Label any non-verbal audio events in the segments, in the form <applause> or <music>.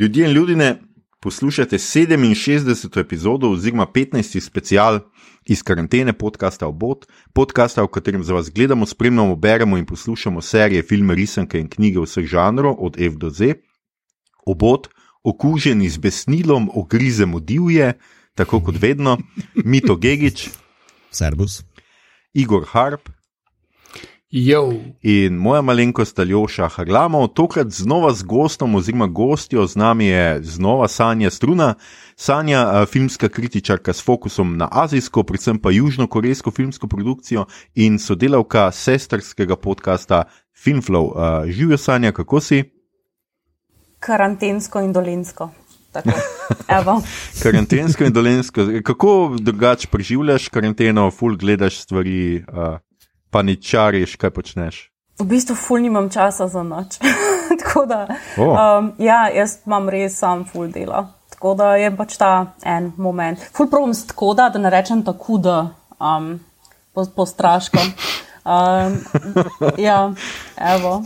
Ljudje in ljudje, poslušate 67. epizodo oziroma 15. special iz karantene podcasta Obot, podcasta, v katerem za vas gledamo, spremljamo, beremo in poslušamo serije, filme, risanke in knjige vseh žanrov, od F do Z. Obot, okuženi z besnilom, ogrizemo divje, tako kot vedno, Mito Gigič, Servus. Igor Harp. Jo. In moja malenkost Aljoša Harlamov, tokrat znova z gostom oziroma gostjo, z nami je znova Sanja Struna. Sanja, eh, filmska kritičarka s fokusom na azijsko, predvsem pa južno-korejsko filmsko produkcijo in sodelavka sestrskega podcasta Filmflow. Eh, Živijo Sanja, kako si? Karantensko in dolensko. Tako, <laughs> evo. Karantensko in dolensko. Kako drugače preživljaš karanteno, full gledaš stvari, eh, pa ničariš, kaj počneš? V bistvu ful nimam časa za noč. <laughs> Tako da, O. um, ja, jaz imam res sam ful dela. Tako da je pač ta en moment. Ful problem s tako da, da ne rečem tako da, um, po, po straško. Um, <laughs> ja, evo.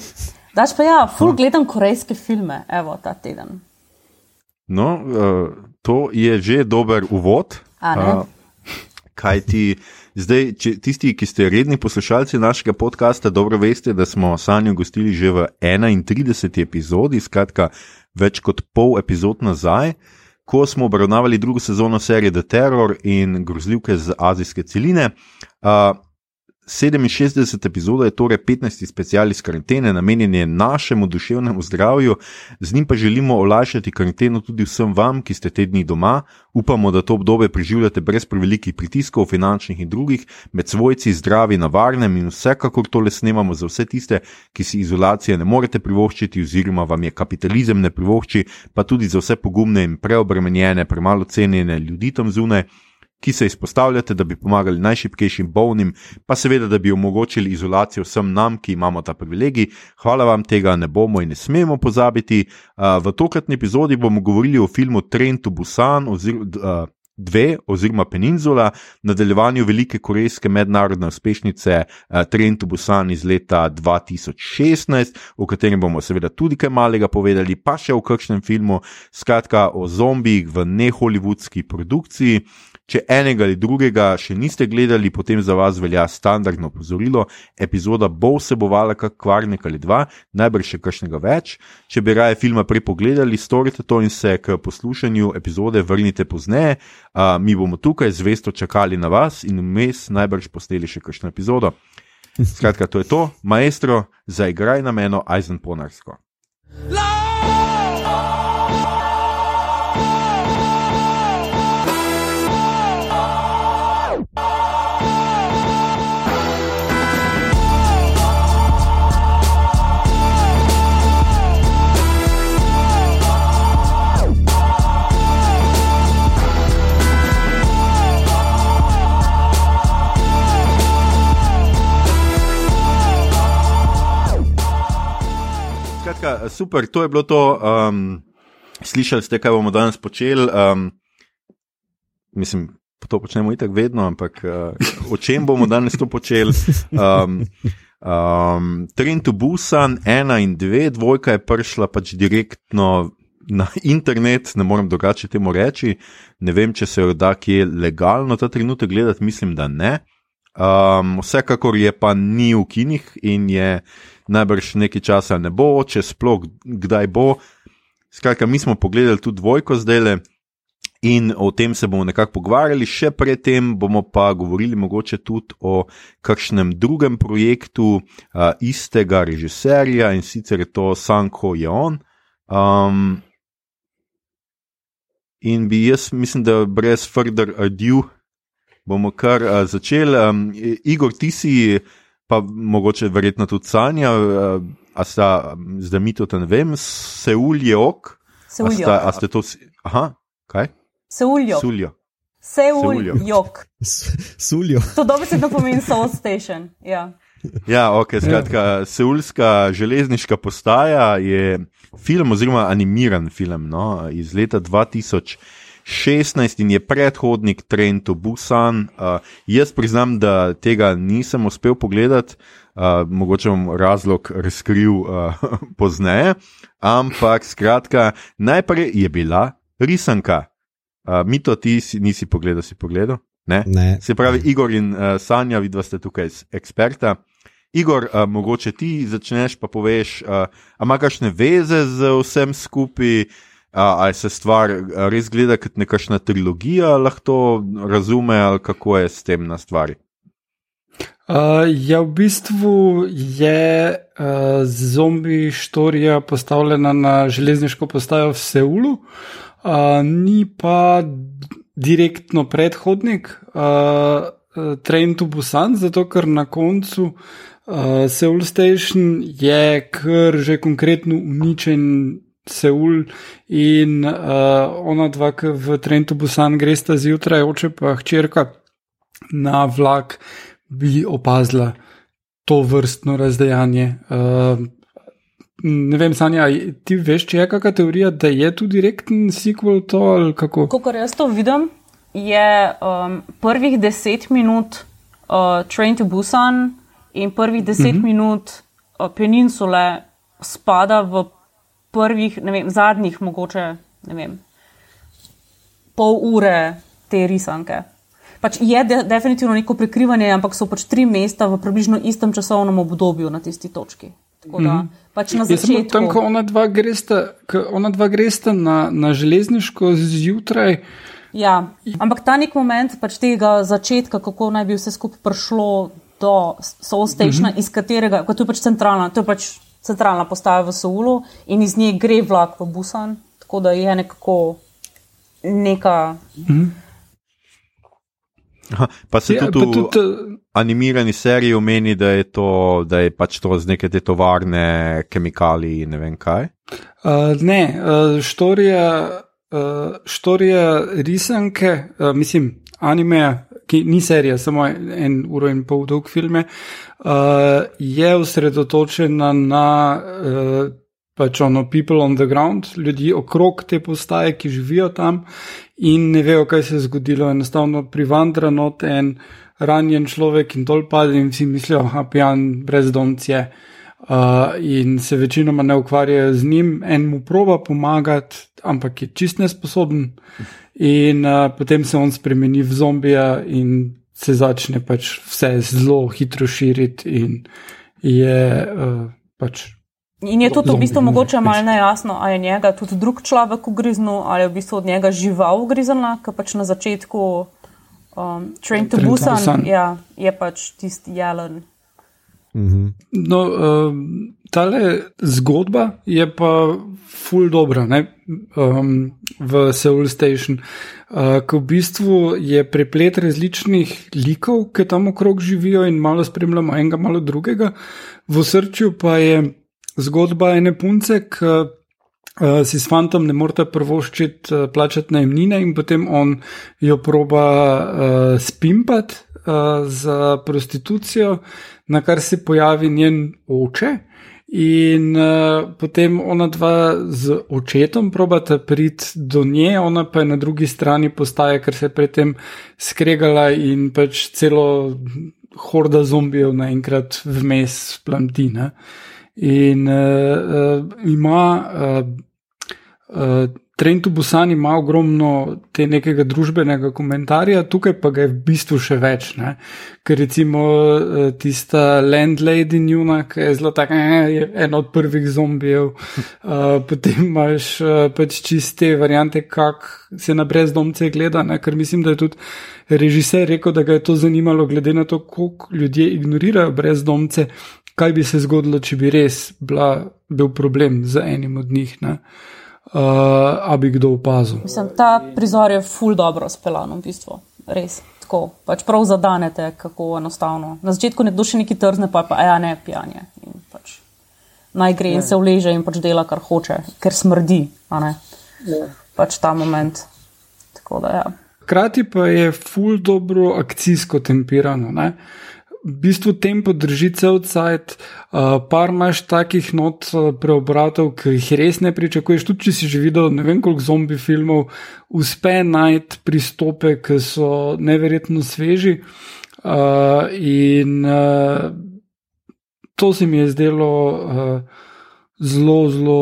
Daš pa ja, ful gledam korejske filme, evo ta teden. No, uh, to je že dober uvod. Ne? kaj ti zdaj, če, tisti, ki ste redni poslušalci našega podcasta, dobro veste, da smo Sanjo gostili že v 31. epizodi, skratka, več kot pol epizod nazaj. Ko smo obravnavali drugo sezono serije The Terror in grozljivke z azijske celine, uh, 67 epizoda je torej 15. special iz karantene, namenjen je našemu duševnemu zdravju, z njim pa želimo olajšati karanteno tudi vsem vam, ki ste te dni doma. Upamo, da to obdobje preživljate brez prevelikih pritiskov, finančnih in drugih, med svojci, zdravi, na varnem in vsekakor tole snemamo za vse tiste, ki si izolacije ne morete privoščiti, oziroma vam je kapitalizem ne privošči, pa tudi za vse pogumne in preobremenjene, premalo cenjene ljudi tam zunaj ki se izpostavljate, da bi pomagali najšipkejšim bolnim, pa seveda, da bi omogočili izolacijo vsem nam, ki imamo ta privilegij. Hvala vam, tega ne bomo in ne smemo pozabiti. V tokratni epizodi bomo govorili o filmu Train to Busan Dve, oziroma Peninsula, nadaljevanju velike korejske mednarodne uspešnice Train to Busan iz leta 2016, o katerem bomo seveda tudi kaj malega povedali, pa še o kakšnem filmu, skratka o zombijih v nehollywoodski produkciji. Če enega ali drugega še niste gledali, potem za vas velja standardno opozorilo. Epizoda bo vsebovala kak kvarnik ali dva, najbrž še kakšnega več. Če bi raje filma prej pogledali, storite to in se k poslušanju epizode vrnite pozneje. Uh, mi bomo tukaj zvesto čakali na vas in vmes najbrž posteli še kakšno epizodo. Skratka, to je to, maestro, zaigraj na meno Eisenponarsko. Skratka, super, to je bilo to. Um, slišali ste, kaj bomo danes počeli. Um, mislim, to počnemo itak vedno, ampak uh, o čem bomo danes to počeli? Um, um, Trend to Busan, ena in dve, dvojka je prišla pač direktno. Na internet, ne morem drugače temu reči. Ne vem, če se jo da kje legalno ta trenutek gledati, mislim, da ne. Um, vsekakor je pa ni v kinih in je najbrž nekaj časa ne bo, če sploh kdaj bo. Skratka, mi smo pogledali tudi dvojko zdaj le in o tem se bomo nekako pogovarjali, še predtem bomo pa govorili mogoče tudi o kakšnem drugem projektu uh, istega režiserja in sicer je to Sanko Jeon. Um, in bi jaz, mislim, da brez further ado bomo kar uh, začeli. Um, Igor, ti si pa mogoče verjetno tudi Sanja, uh, a sta zdaj mi to ne vem, Seul je ok. A, Seuljo. sta, a ste to, aha, kaj? Seuljo. Suljo. Seuljo. Seuljok. Suljo. To dobesedno pomeni Soul Station. Ja. Ja, ok, skratka, Seulska železniška postaja je film oziroma animiran film no, iz leta 16 in je predhodnik Train to Busan. Uh, jaz priznam, da tega nisem uspel pogledati, uh, mogoče bom razlog razkril uh, <laughs> pozneje. Ampak skratka, najprej je bila risanka. Uh, mi to ti si, nisi pogledal, si pogledal? Ne? Ne. Se pravi, Igor in uh, Sanja, vidva ste tukaj eksperta. Igor, uh, mogoče ti začneš pa poveš, uh, ima kakšne veze z vsem skupaj, uh, ali se stvar res gleda kot nekakšna trilogija, lahko to razume, ali kako je s tem na stvari. Uh, ja, v bistvu je uh, zombi štorija postavljena na železniško postajo v Seulu, uh, ni pa direktno predhodnik uh, Train to Busan, zato ker na koncu uh, Seoul Station je kar že konkretno uničen. Seul in uh, ona dva, ki v Trentu Busan gresta zjutraj, oče pa hčerka na vlak, bi opazila to vrstno razdejanje. Uh, ne vem, Sanja, ti veš, če je kakšna teorija, da je tu direktni sequel to ali kako? Kot jaz to vidim, je um, prvih deset minut uh, Train to Busan in prvih deset mm -hmm. minut uh, Peninsule spada v prvih, ne vem, zadnjih, mogoče, ne vem, pol ure te risanke. Pač je de definitivno neko prekrivanje, ampak so pač tri mesta v približno istem časovnem obdobju na tisti točki. Tako da, mm -hmm. pač na začetku. Tam, ko ona dva gresta, ona dva gresta na, na železniško zjutraj. Ja, ampak ta nek moment pač tega začetka, kako naj bi vse skupaj prišlo do Soulstationa, mm -hmm. iz katerega, kot je pač centralna, to je pač centralna postaja v Soulu in iz nje gre vlak v Busan, tako da je nekako neka. -hmm. Aha, pa se ja, tudi v tudi, animirani seriji omeni, da je to, da je pač to z neke te tovarne, kemikalije in ne vem kaj. Uh, ne, uh, štorija, uh, štorija risanke, uh, mislim, anime, ki ni serija, samo en uro in pol dolg film, uh, je osredotočena na uh, pač ono people on the ground, ljudi okrog te postaje, ki živijo tam in ne vejo, kaj se je zgodilo. Enostavno privandra not en ranjen človek in dol pade in vsi mislijo, je pijan brezdomc je. Uh, in se večinoma ne ukvarjajo z njim, en mu proba pomagati, ampak je čist nesposoben, in uh, potem se on spremeni v zombija in se začne pač vse zelo hitro širiti, in je uh, pač. In je tudi v bistvu mogoče malo nejasno, ali je njega tudi drug človek ugriznil, ali je v bistvu od njega žival ugriznila, ker pač na začetku um, Train to Busan ja, je pač tisti jelen. Mhm. No, uh, tale zgodba je pa ful dobra ne? Um, v Seoul Station, uh, ki v bistvu je preplet različnih likov, ki tam okrog živijo in malo spremljamo enega, malo drugega. V srčju pa je zgodba ene punce, ki uh, si s fantom ne morete prvoščiti uh, plačati najemnine in potem on jo proba uh, spimpati uh, za prostitucijo na kar se pojavi njen oče. In uh, potem ona dva z očetom probata priti do nje, ona pa je na drugi strani postaje, ker se je predtem skregala in pač celo horda zombijev naenkrat vmes plamti. Ne? In uh, uh, ima uh, uh, Trend v Busani ima ogromno te nekega družbenega komentarja, tukaj pa ga je v bistvu še več. Ne? Ker recimo eh, tista landlady njuna, ki je zelo taka, eh, je ena od prvih zombijev, uh, <laughs> potem imaš uh, pač čiste variante, kako se na brezdomce gleda, ne? ker mislim, da je tudi režiser rekel, da ga je to zanimalo, glede na to, koliko ljudje ignorirajo brezdomce, kaj bi se zgodilo, če bi res bila, bil problem z enim od njih. Ne? Uh, a bi kdo opazil. Mislim, ta prizor je ful dobro speljan, v bistvu. Res. Tako, pač prav zadanete, kako enostavno. Na začetku nekdo še neki trzne, pa pa ja, ne pijanje. Pač naj gre in se uleže in pač dela, kar hoče, ker smrdi. Pač ta moment. Tako da ja. Hkrati pa je ful dobro akcijsko tempirano. Ne? V bistvu tempo drži cel cajt, uh, par imaš takih not uh, preobratov, ki jih res ne pričakuješ. Tudi če si že videl ne vem koliko zombi filmov, uspe najti pristope, ki so neverjetno sveži. Uh, in uh, to se mi je zdelo. Uh, zelo, zelo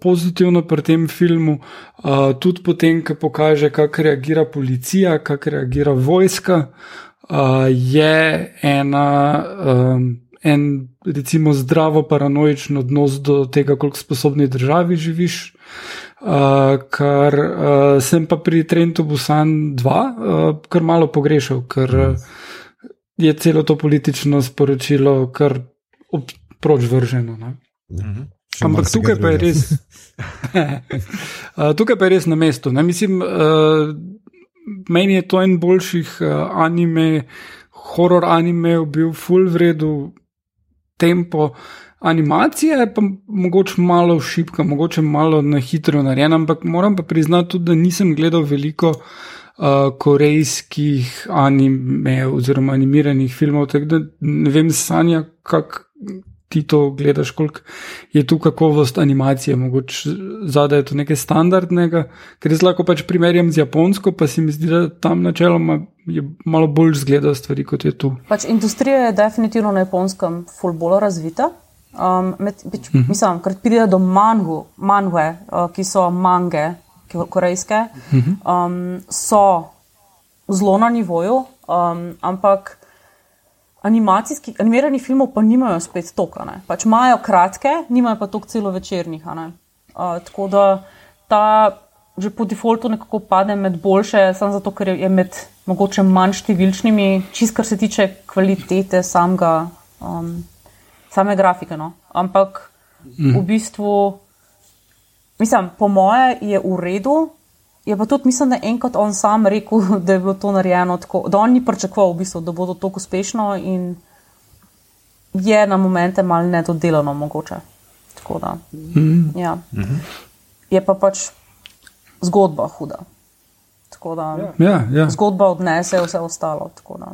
pozitivno pri tem filmu. Uh, tudi potem, ko kaže, kako reagira policija, kako reagira vojska, uh, je ena, um, en, recimo, zdravo paranoičen odnos do tega, koliko sposobni državi živiš. Uh, kar uh, sem pa pri Trentu Busan 2, uh, kar malo pogrešal, ker uh, je celo to politično sporočilo kar proč vrženo. Ne? Mhm. Ampak tukaj pa, res, <laughs> tukaj pa je res na mestu. Ne? Mislim, uh, meni je to en boljših uh, anime, horor anime, bil full vredu tempo. Animacija je pa mogoče malo šipka, mogoče malo na hitro narejena, ampak moram pa priznati tudi, da nisem gledal veliko uh, korejskih anime oziroma animiranih filmov, tako da ne vem, sanja, kako ti to gledaš, koliko je tu kakovost animacije, mogoče zadaj je to nekaj standardnega, ker jaz lahko pač primerjam z Japonsko, pa se mi zdi, da tam načeloma je malo bolj zgleda stvari, kot je tu. Pač industrija je definitivno na Japonskem ful bolj razvita. Um, med, bič, uh mhm. -huh. Mislim, ker pride do manhu, manhue, uh, ki so mange, ki so korejske, uh mhm. -huh. um, so zelo na nivoju, um, ampak animacijskih, animiranih filmov pa nimajo spet toka. Pač imajo kratke, nimajo pa toliko celovečernih. Uh, tako da ta že po defaultu nekako pade med boljše, samo zato, ker je med mogoče manj številčnimi, čist kar se tiče kvalitete samega, um, same grafike. No? Ampak mm. v bistvu, mislim, po moje je v redu, Je pa tudi, mislim, da je enkrat on sam rekel, <laughs> da je bilo to narejeno tako, da on ni pričakoval, v bistvu, da bo to tako uspešno in je na momente malo nedodelano mogoče. Da, mm. ja. mm -hmm. Je pa pač zgodba huda. Da, ja, ja. Zgodba odnese vse ostalo. Tako da,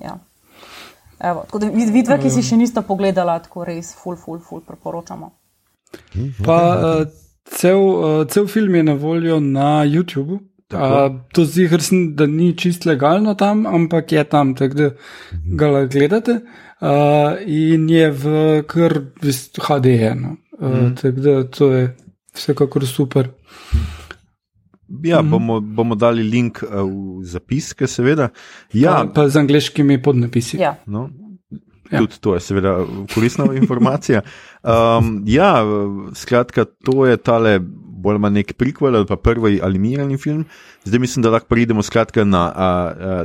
ja. Evo, tako da vidve, ki si še niste pogledali, tako res, ful, ful, ful, priporočamo. Pa, uh, Cel, uh, cel film je na voljo na YouTubu. Uh, to zdi se, da ni čist legalno tam, ampak je tam, tako da ga lahko gledate. Uh, in je v kar HD-je. No. Uh, mm. Tako da to je vsekakor super. Ja, mm. bomo, bomo dali link v zapiske, seveda. Ja, pa, pa z angliškimi podnapisi. Ja. No, Ja. Tudi to je seveda koristna informacija. <laughs> Um, ja, skratka, to je tale bolj ali manj prikval ali pa prvi animirani film. Zdaj mislim, da lahko pridemo skratka na uh, uh,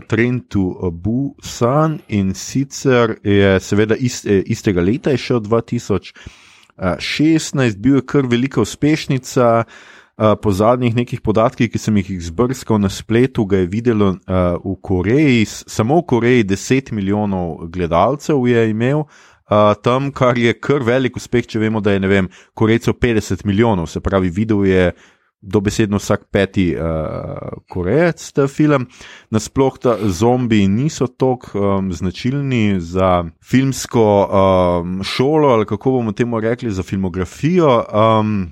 Trend to Busan in sicer je seveda ist, eh, istega leta, je šel 2016, bil je kar velika uspešnica. Po zadnjih nekih podatkih, ki sem jih izbrskal na spletu, ga je videlo uh, v Koreji, samo v Koreji 10 milijonov gledalcev je imel uh, tam, kar je kar velik uspeh, če vemo, da je vem, Korejcev 50 milijonov, se pravi, videl je dobesedno vsak peti uh, Korejec ta film. Nasploh ta zombi niso tako um, značilni za filmsko um, šolo ali kako bomo temu rekli, za filmografijo. Um,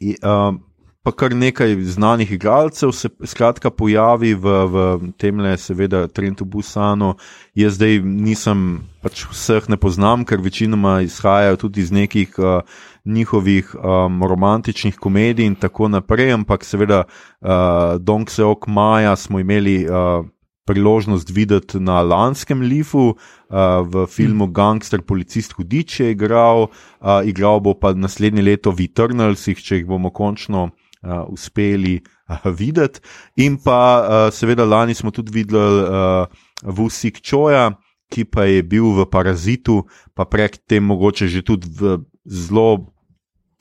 uh, pa kar nekaj znanih igralcev se skratka pojavi v, v tem seveda, Trentu Busano. Jaz zdaj nisem, pač vseh ne poznam, ker večinoma izhajajo tudi iz nekih uh, njihovih um, romantičnih komedij in tako naprej, ampak seveda uh, Don Seok Maja smo imeli. Uh, Priložnost videti na lanskem Lifu, uh, v filmu mm. Gangster, policist Hudič je igral, uh, igral bo pa naslednje leto v Eternalsih, če jih bomo končno uh, uspeli uh, videti. In pa uh, seveda lani smo tudi videli uh, Vusik Čoja, ki pa je bil v Parazitu, pa prek tem mogoče že tudi v zelo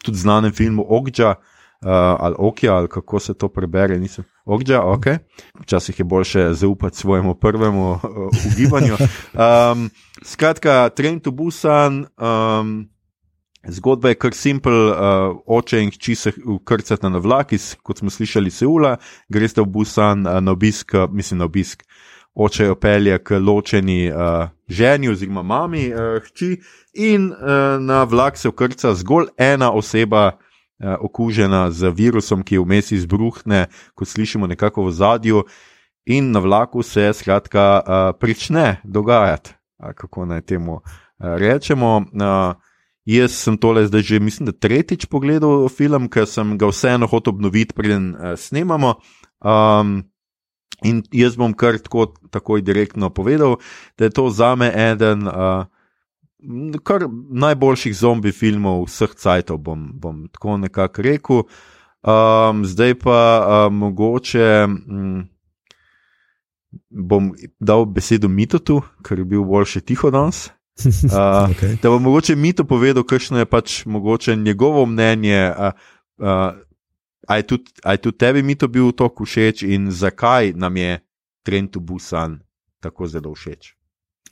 tudi znanem filmu Ogdža. Uh, ali okja, ali kako se to prebere, nisem okja, ok. Včasih je bolje zaupati svojemu prvemu uh, ugibanju. <laughs> Um, skratka, Trend to Busan, um, Zgodba je kar simpel, uh, oče in hči se ukrcata na vlak iz, kot smo slišali, Seula, greste v Busan uh, na obisk, uh, mislim na obisk, oče jo pelje k ločeni uh, ženi oziroma mami uh, hči, in uh, na vlak se ukrca zgolj ena oseba. Okužena z virusom, ki vmes izbruhne, kot slišimo nekako v zadju, in na vlaku se skratka prične dogajati, kako naj temu rečemo. Jaz sem tole zdaj že, mislim, da tretjič pogledal film, ker sem ga vseeno hotel obnoviti, preden uh, snemamo. Um, in jaz bom kar tako, takoj direktno povedal, da je to za me eden uh, kar najboljših zombi filmov vseh cajtov, bom, bom tako nekako rekel. Um, zdaj pa uh, mogoče. Um, Bom dal besedo Mitotu, ker je bil bolj še tiho danes. <laughs> Uh, okay. Da bo mogoče mi to povedal, kakšno je pač mogoče njegovo mnenje. Uh, uh, aj, tudi, aj tudi tebi mi to bil tako všeč in zakaj nam je Trent Busan tako zelo všeč?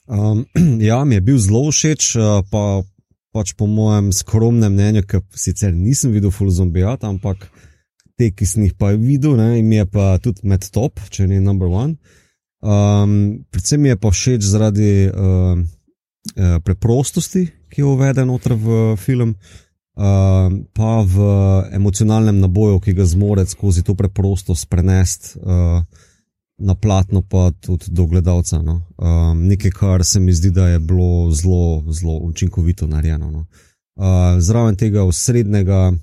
Um, <clears throat> ja, mi je bil zelo všeč, pa pač po mojem skromnem mnenju, ker sicer nisem videl Full Zombijat, ampak te, ki sem jih pa videl, ne, mi je pa tudi med top, če ni number one. Um, predvsem mi je pa všeč zaradi. Uh, Eh, preprostosti, ki jo uvede noter v film, uh, pa v emocionalnem naboju, ki ga zmore skozi to preprostost prenesti uh, na platno, pa tudi do gledalca. No. Uh, nekaj, kar se mi zdi, da je bilo zelo, zelo učinkovito narejeno. No. Uh, zraven tega osrednjega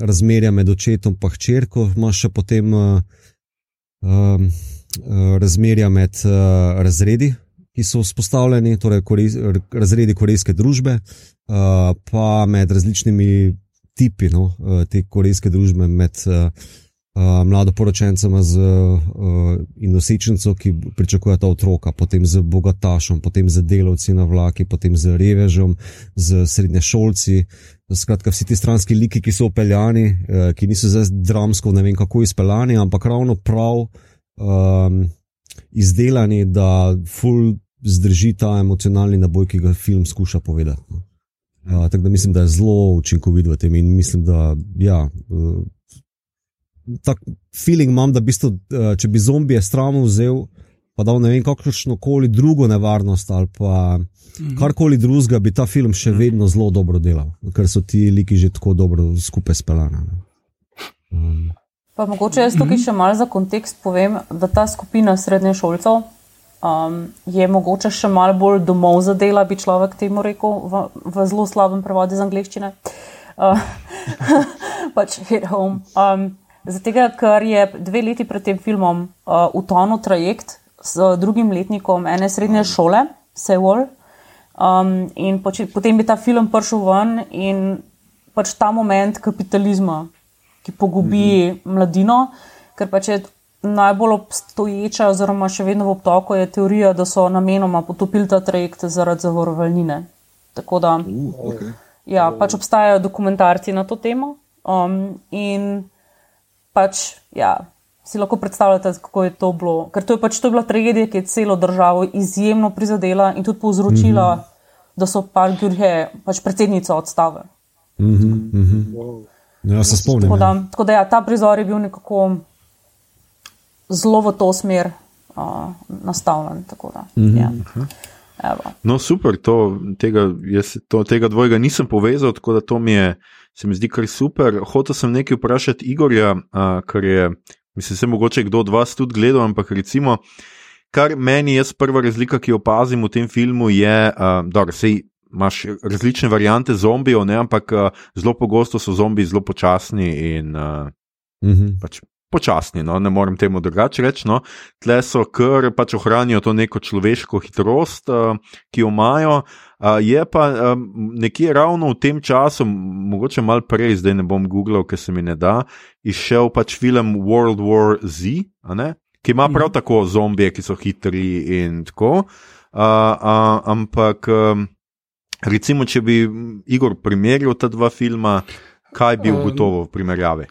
razmerja med očetom in hčerko, imaš še potem uh, uh, razmerja med uh, razredi ki so vzpostavljeni, torej korej, razredi korejske družbe, uh, pa med različnimi tipi no, uh, te korejske družbe, med uh, uh, mladoporočencema uh, in nosečnico, ki pričakujeta otroka, potem z bogatašom, potem z delavci na vlaki, potem z revežom, z srednješolci. Skratka, vsi ti stranski liki, ki so upeljani, uh, ki niso zdaj dramsko, ne vem kako izpeljani, ampak ravno prav. Um, izdelani, da ful zdrži ta emocionalni naboj, ki ga film skuša povedati. Uh, tako da mislim, da je zelo učinkovit v tem in mislim, da ja. Uh, Tak feeling imam, da bistu, če bi zombije stramo vzel, pa da ne vem, kakšno koli drugo nevarnost ali pa mhm. karkoli drugega, bi ta film še vedno zelo dobro delal, ker so ti liki že tako dobro skupaj speljani. Um. Pa mogoče jaz tukaj še malo za kontekst povem, da ta skupina srednješolcev um, je mogoče še malo bolj domov za dela, bi človek temu rekel, v, v zelo slabem prevodu iz angleščine. Uh, <laughs> pač hit home. Um, Zato, ker je dve leti pred tem filmom uh, utonil trajekt z drugim letnikom ene srednje šole, Sewol, um, in poči, potem bi ta film prišel ven in pač ta moment kapitalizma ki pogubi mhm. mladino, ker pač je najbolj obstoječa, oziroma še vedno v obtoku, je teorija, da so namenoma potopili ta trajekt zaradi zavarovalnine. Tako da uh, okay. ja, pač obstajajo dokumentarci na to temo. Um, in pač, ja, si lahko predstavljate, kako je to bilo. Ker to je pač to je bila tragedija, ki je celo državo izjemno prizadela in tudi povzročila, mm -hmm. da so pač Gjurje, pač predsednica odstave. Mm -hmm. wow. Ja, se spomnim. Tako da, ja. tako da ja, ta prizor je bil nekako zelo v to smer uh, nastavljen. Da, mm -hmm. ja. No, super, to, tega, jaz, to, tega dvojega nisem povezal, tako da to mi je, se mi zdi kar super. Hotel sem nekaj vprašati Igorja, uh, ker je, mislim, se mogoče kdo od vas tudi gledal, ampak recimo. Kar meni je prva razlika, ki jo opazim v tem filmu, je, da uh, se imaš različne variante zombijev, ampak uh, zelo pogosto so zombiji zelo počasni in uh, -hmm. pač počasni. No? Ne morem temu drugače reči. No? Tle so, ker pač ohranijo to neko človeško hitrost, uh, ki jo imajo. Uh, je pa um, nekje ravno v tem času, mogoče malo prej, zdaj ne bom googlal, ker se mi ne da, izšel pač film World War Z, ki ima prav mhm. tako zombije, ki so hitri in tako. Uh, uh, ampak. Um, Recimo, če bi Igor primerjal ta dva filma, kaj bi ugotovil v primerjavi?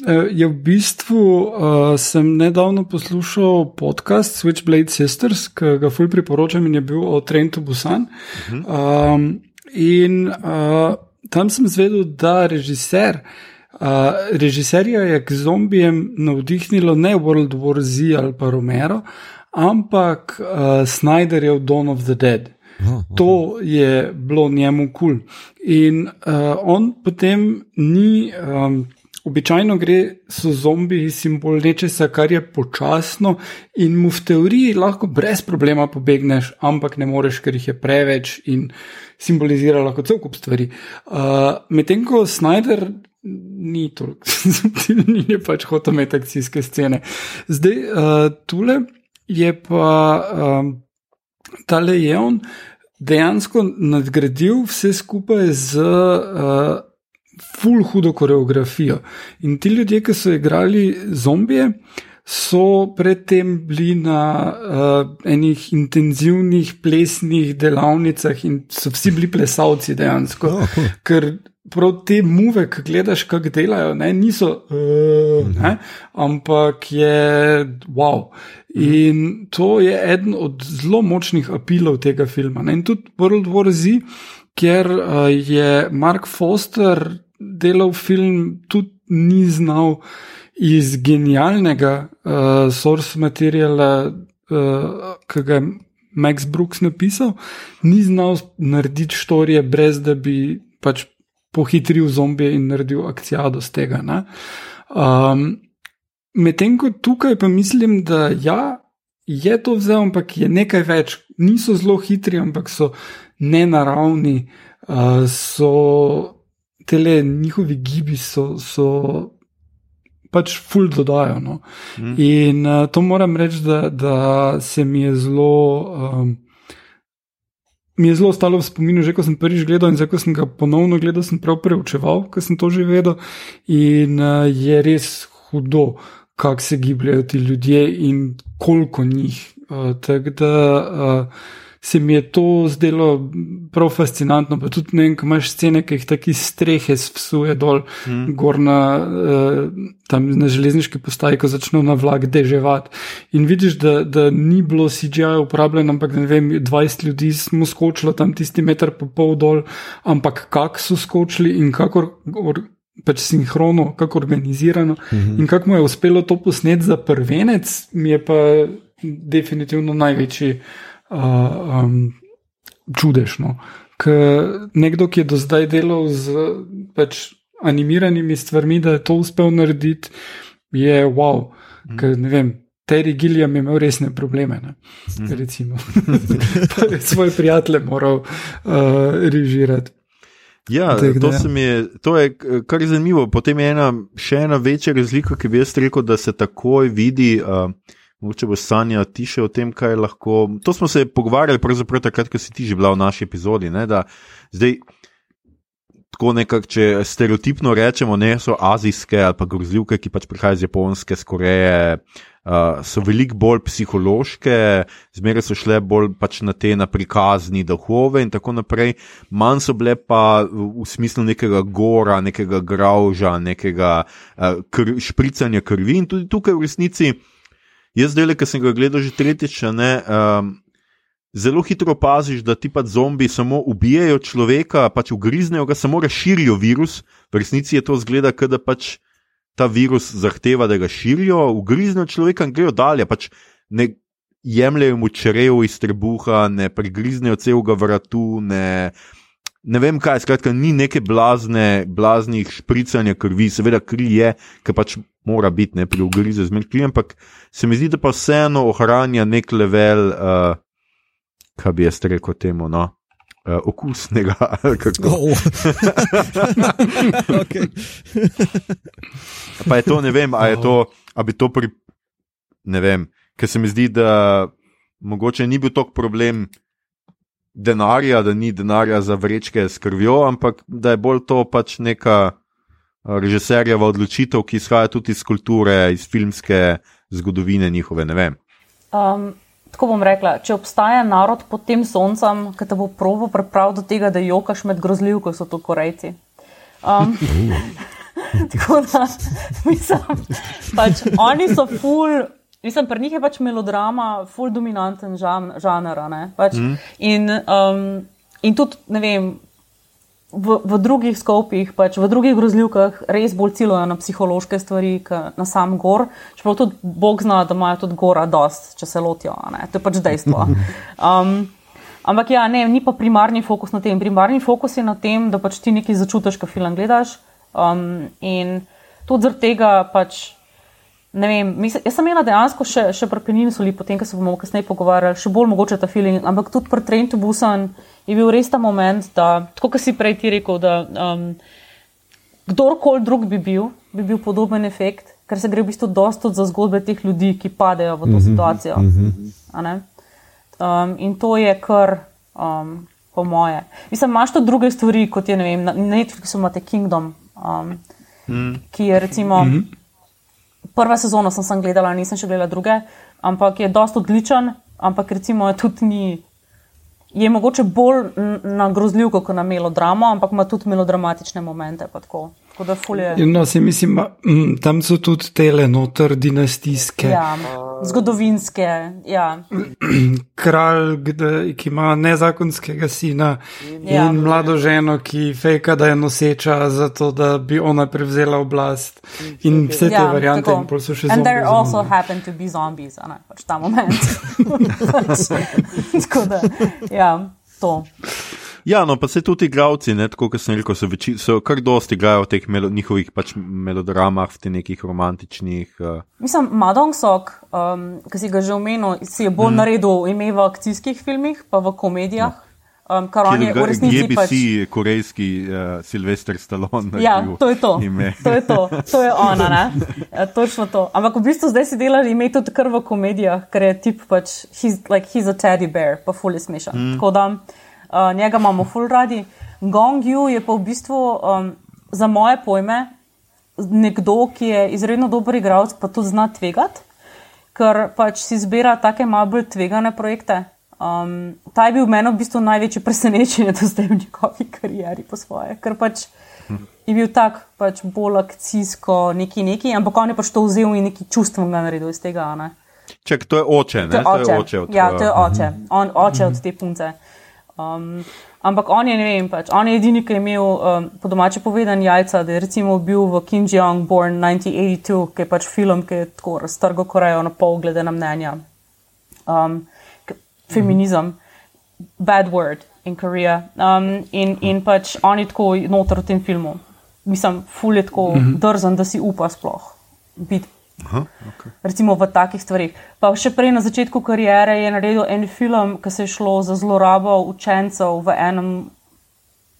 Je ja, v bistvu uh, sem nedavno poslušal podcast Switchblade Sisters, ki ga fulj priporočam in je bil o Trentu Busan. Uh -huh. um, in uh, tam sem zvedel, da režiser Uh, režiserja je k zombijem navdihnilo ne World War Z ali pa Romero, ampak uh, Snyderjev Dawn of the Dead. To je bilo njemu kul. Cool. In uh, on potem ni, um, običajno gre so zombiji simbol nečesa, kar je počasno in mu v teoriji lahko brez problema pobegneš, ampak ne moreš, ker jih je preveč in simbolizira lahko cel kup stvari. Uh, Medtem ko Snyder. Ni toliko, <laughs> ni, ni pač hotel imeti akcijske scene. Zdaj, uh, tole je pa um, tale je on, dejansko nadgradil vse skupaj z uh, full hudo koreografijo. In ti ljudje, ki so igrali zombije, so predtem bili na uh, enih intenzivnih plesnih delavnicah in so vsi bili plesalci dejansko. Oh, cool. Ker prav te muve, ki gledaš, kako delajo, ne, niso, uh, ne, ampak je wow. In to je eden od zelo močnih apilov tega filma. Ne? In tudi World War Z, kjer uh, je Mark Foster delal film, tudi ni znal iz genialnega uh, source materiala, uh, ki ga je Max Brooks napisal, ni znal narediti štorije, brez da bi pač pohitril zombije in naredil akcijado z tega. Um, Medtem ko tukaj pa mislim, da ja, je to vzel, ampak je nekaj več. Niso zelo hitri, ampak so nenaravni, uh, so tele njihovi gibi so. so Pač ful dodajo. No. Mm. In uh, to moram reči, da, da se mi je zelo. Um, mi je zelo ostalo v spominu, že ko sem prvič gledal in zdaj, ko sem ga ponovno gledal, sem prav preučeval, ker sem to že vedel. In uh, je res hudo, kako se gibljajo ti ljudje in koliko njih. Uh, Tako da. Uh, se mi je to zdelo prav fascinantno. Pa tudi ne vem, kaj imaš scene, ki jih taki strehe spsuje dol, mm. gor na, uh, na železniški postaji, ko začnejo na vlak deževati. In vidiš, da, da ni bilo CGI uporabljeno, ampak ne vem, 20 ljudi smo skočili tam tisti meter pa pol dol, ampak kako so skočili in kako. Pač sinhrono, kako organizirano, mhm. -huh. in kako mu je uspelo to posneti za prvenec, mi je pa definitivno največji uh, um, čudešno. Ker nekdo, ki je do zdaj delal z pač, animiranimi stvarmi, da je to uspel narediti, je wow. Mm. Ker ne vem. Terry Gilliam je imel resne probleme. Mm. Recimo, <laughs> <laughs> svoje prijatelje moral uh, režirati. Ja, to, je, to je kar zanimivo. Potem je ena, še ena večja razlika, ki bi jaz rekel, da se takoj vidi. Uh, Mogoče bo Sanja tiše o tem, kaj lahko. To smo se pogovarjali, pravzaprav takrat, ko si ti že bila v naši epizodi. Ne, zdaj, tako nekako, če stereotipno rečemo, ne so azijske ali pa grozljivke, ki pač prihajajo iz Japonske, skoreje, uh, so veliko bolj psihološke, zmeraj so šle bolj pač na te na prikazni duhove in tako naprej. Manj so bile pa v smislu nekega gora, nekega grauža, nekega uh, kr špricanja krvi in tudi tukaj v resnici. Jaz, zdaj, ki sem ga gledal že tretjič, ne, um, zelo hitro opaziš, da ti pa zombi samo ubijajo človeka, pač ugriznejo ga, samo razširijo virus. V resnici je to zgleda, da pač ta virus zahteva, da ga širijo, ugriznejo človeka in grejo dalje. Pač ne jemljajo mu črev iz trebuha, ne prigriznejo celega vratu. Ne, Ne vem kaj, skratka, ni neke blazne, blaznih špricanja krvi, seveda kri je, ki pač mora biti ne pri ugrizu zmerkli, ampak se mi zdi, da pa vseeno ohranja nek level, uh, kaj bi jaz rekel temu, no, uh, okusnega. <laughs> Oh. <laughs> pa je to, ne vem, ali je to, ali bi to pri, ne vem, ker se mi zdi, da mogoče ni bil tok problem. Denarja, da ni denarja za vrečke s krvjo, ampak da je bolj to pač neka režiserjeva odločitev, ki izhaja tudi iz kulture, iz filmske zgodovine njihove. Um, tako bom rekla, če obstaja narod pod tem soncem, ki te bo probo pripravil do tega, da jokaš med grozljivko, so to korejci. Um, <laughs> <laughs> tako da, <laughs> mislim, pač oni so full. Mislim, pri njih je pač melodrama, full dominanten žan, žanr. Pač, mm. in, um, in tudi, ne vem, v, v drugih skopih, pač v drugih grozljivkah, res bolj ciljajo na psihološke stvari, na sam gor. Čeprav tudi Bog zna, da imajo tudi gora dost, če se lotijo. To je pač dejstvo. <laughs> Um, ampak ja, ne, ni pa primarni fokus na tem. Primarni fokus je na tem, da pač ti nekaj začutiš, ko film gledaš. Um, in tudi zaradi tega pač. Ne vem, mislim, jaz sem imela dejansko še, še pri Peninu soli, potem, ko se bomo kasneje pogovarjali, še bolj mogoče ta feeling, ampak tudi pri Trentu Busan je bil res ta moment, da, tako kot si prej ti rekel, da um, kdorkoli drug bi bil, bi bil podoben efekt, ker se gre v bistvu dosto za zgodbe teh ljudi, ki padejo v to mm -hmm, situacijo. Mm -hmm. um, in to je kar, um, po moje. Mislim, imaš tudi druge stvari, kot je, ne vem, na Netflixu imate Kingdom, um, mm. ki je recimo. Mm -hmm prvo sezono sem, sem gledala, nisem še gledala druge, ampak je dosta odličen, ampak recimo tudi ni. Je mogoče bolj na grozljivko, kot na melodramo, ampak ima tudi melodramatične momente. Tako da, fulje. No, se mislim, tam so tudi tele noter dinastijske. Ja zgodovinske. Ja. Kralj, ki ima nezakonskega sina ja. in mlado ženo, ki fejka, da je noseča, zato da bi ona prevzela oblast. In vse te ja, variante, in pol so še zombi. In there also happen to be zombies, ne, pač ta moment. <laughs> tako da, ja, to. Ja, no, pa se tudi igravci, tako kot sem rekel, so, veči, so kar dosti igrajo v teh melo, njihovih pač melodramah, v teh nekih romantičnih. Uh... Mislim, Madong Sok, um, ki si ga že omenil, si je bolj mm. naredil ime v akcijskih filmih, pa v komedijah. No. Um, kar on je v resnici. BBC, pač... korejski uh, Silvestr Stallone. Ja, to je to. <laughs> to je to. To je ona, ne? <laughs> Ja, točno to. Ampak v bistvu zdaj si delaš ime tudi kar v komedijah, ker je tip pač, he's, like, he's a teddy bear, pa fully smešen. Mm. Tako da. Uh, njega imamo full radi. Gong Yu je pa v bistvu um, za moje pojme nekdo, ki je izredno dober igralec, pa to zna tvegati, ker pač si zbira take malo bolj tvegane projekte. Um, ta je bil meni v bistvu največji presenečenje, <laughs> da zdaj v njegovi karieri po svoje, ker pač je bil tak pač bolj akcijsko neki neki, ampak on je pač to vzel in neki čustvenega naredil iz tega. Ček, to je oče, ne? To je oče, to je oče od, ja, to je oče, on, oče od te punce. Um, ampak on je, ne vem, pač, on je edini, ki je imel um, po domače povedan jajca, da je recimo bil v Kim Jong Born 1982, ki je pač film, ki je tako raztrgal Korejo na pol glede na mnenja. Um, feminizem, bad word in Korea. Um, in, in pač on je tako noter v tem filmu. Mislim, ful je tako mm -hmm. drzen, da si upa sploh biti Aha, okay. Recimo v takih stvarih. Pa še prej na začetku kariere je naredil en film, ki se je šlo za zlorabo učencev v enem,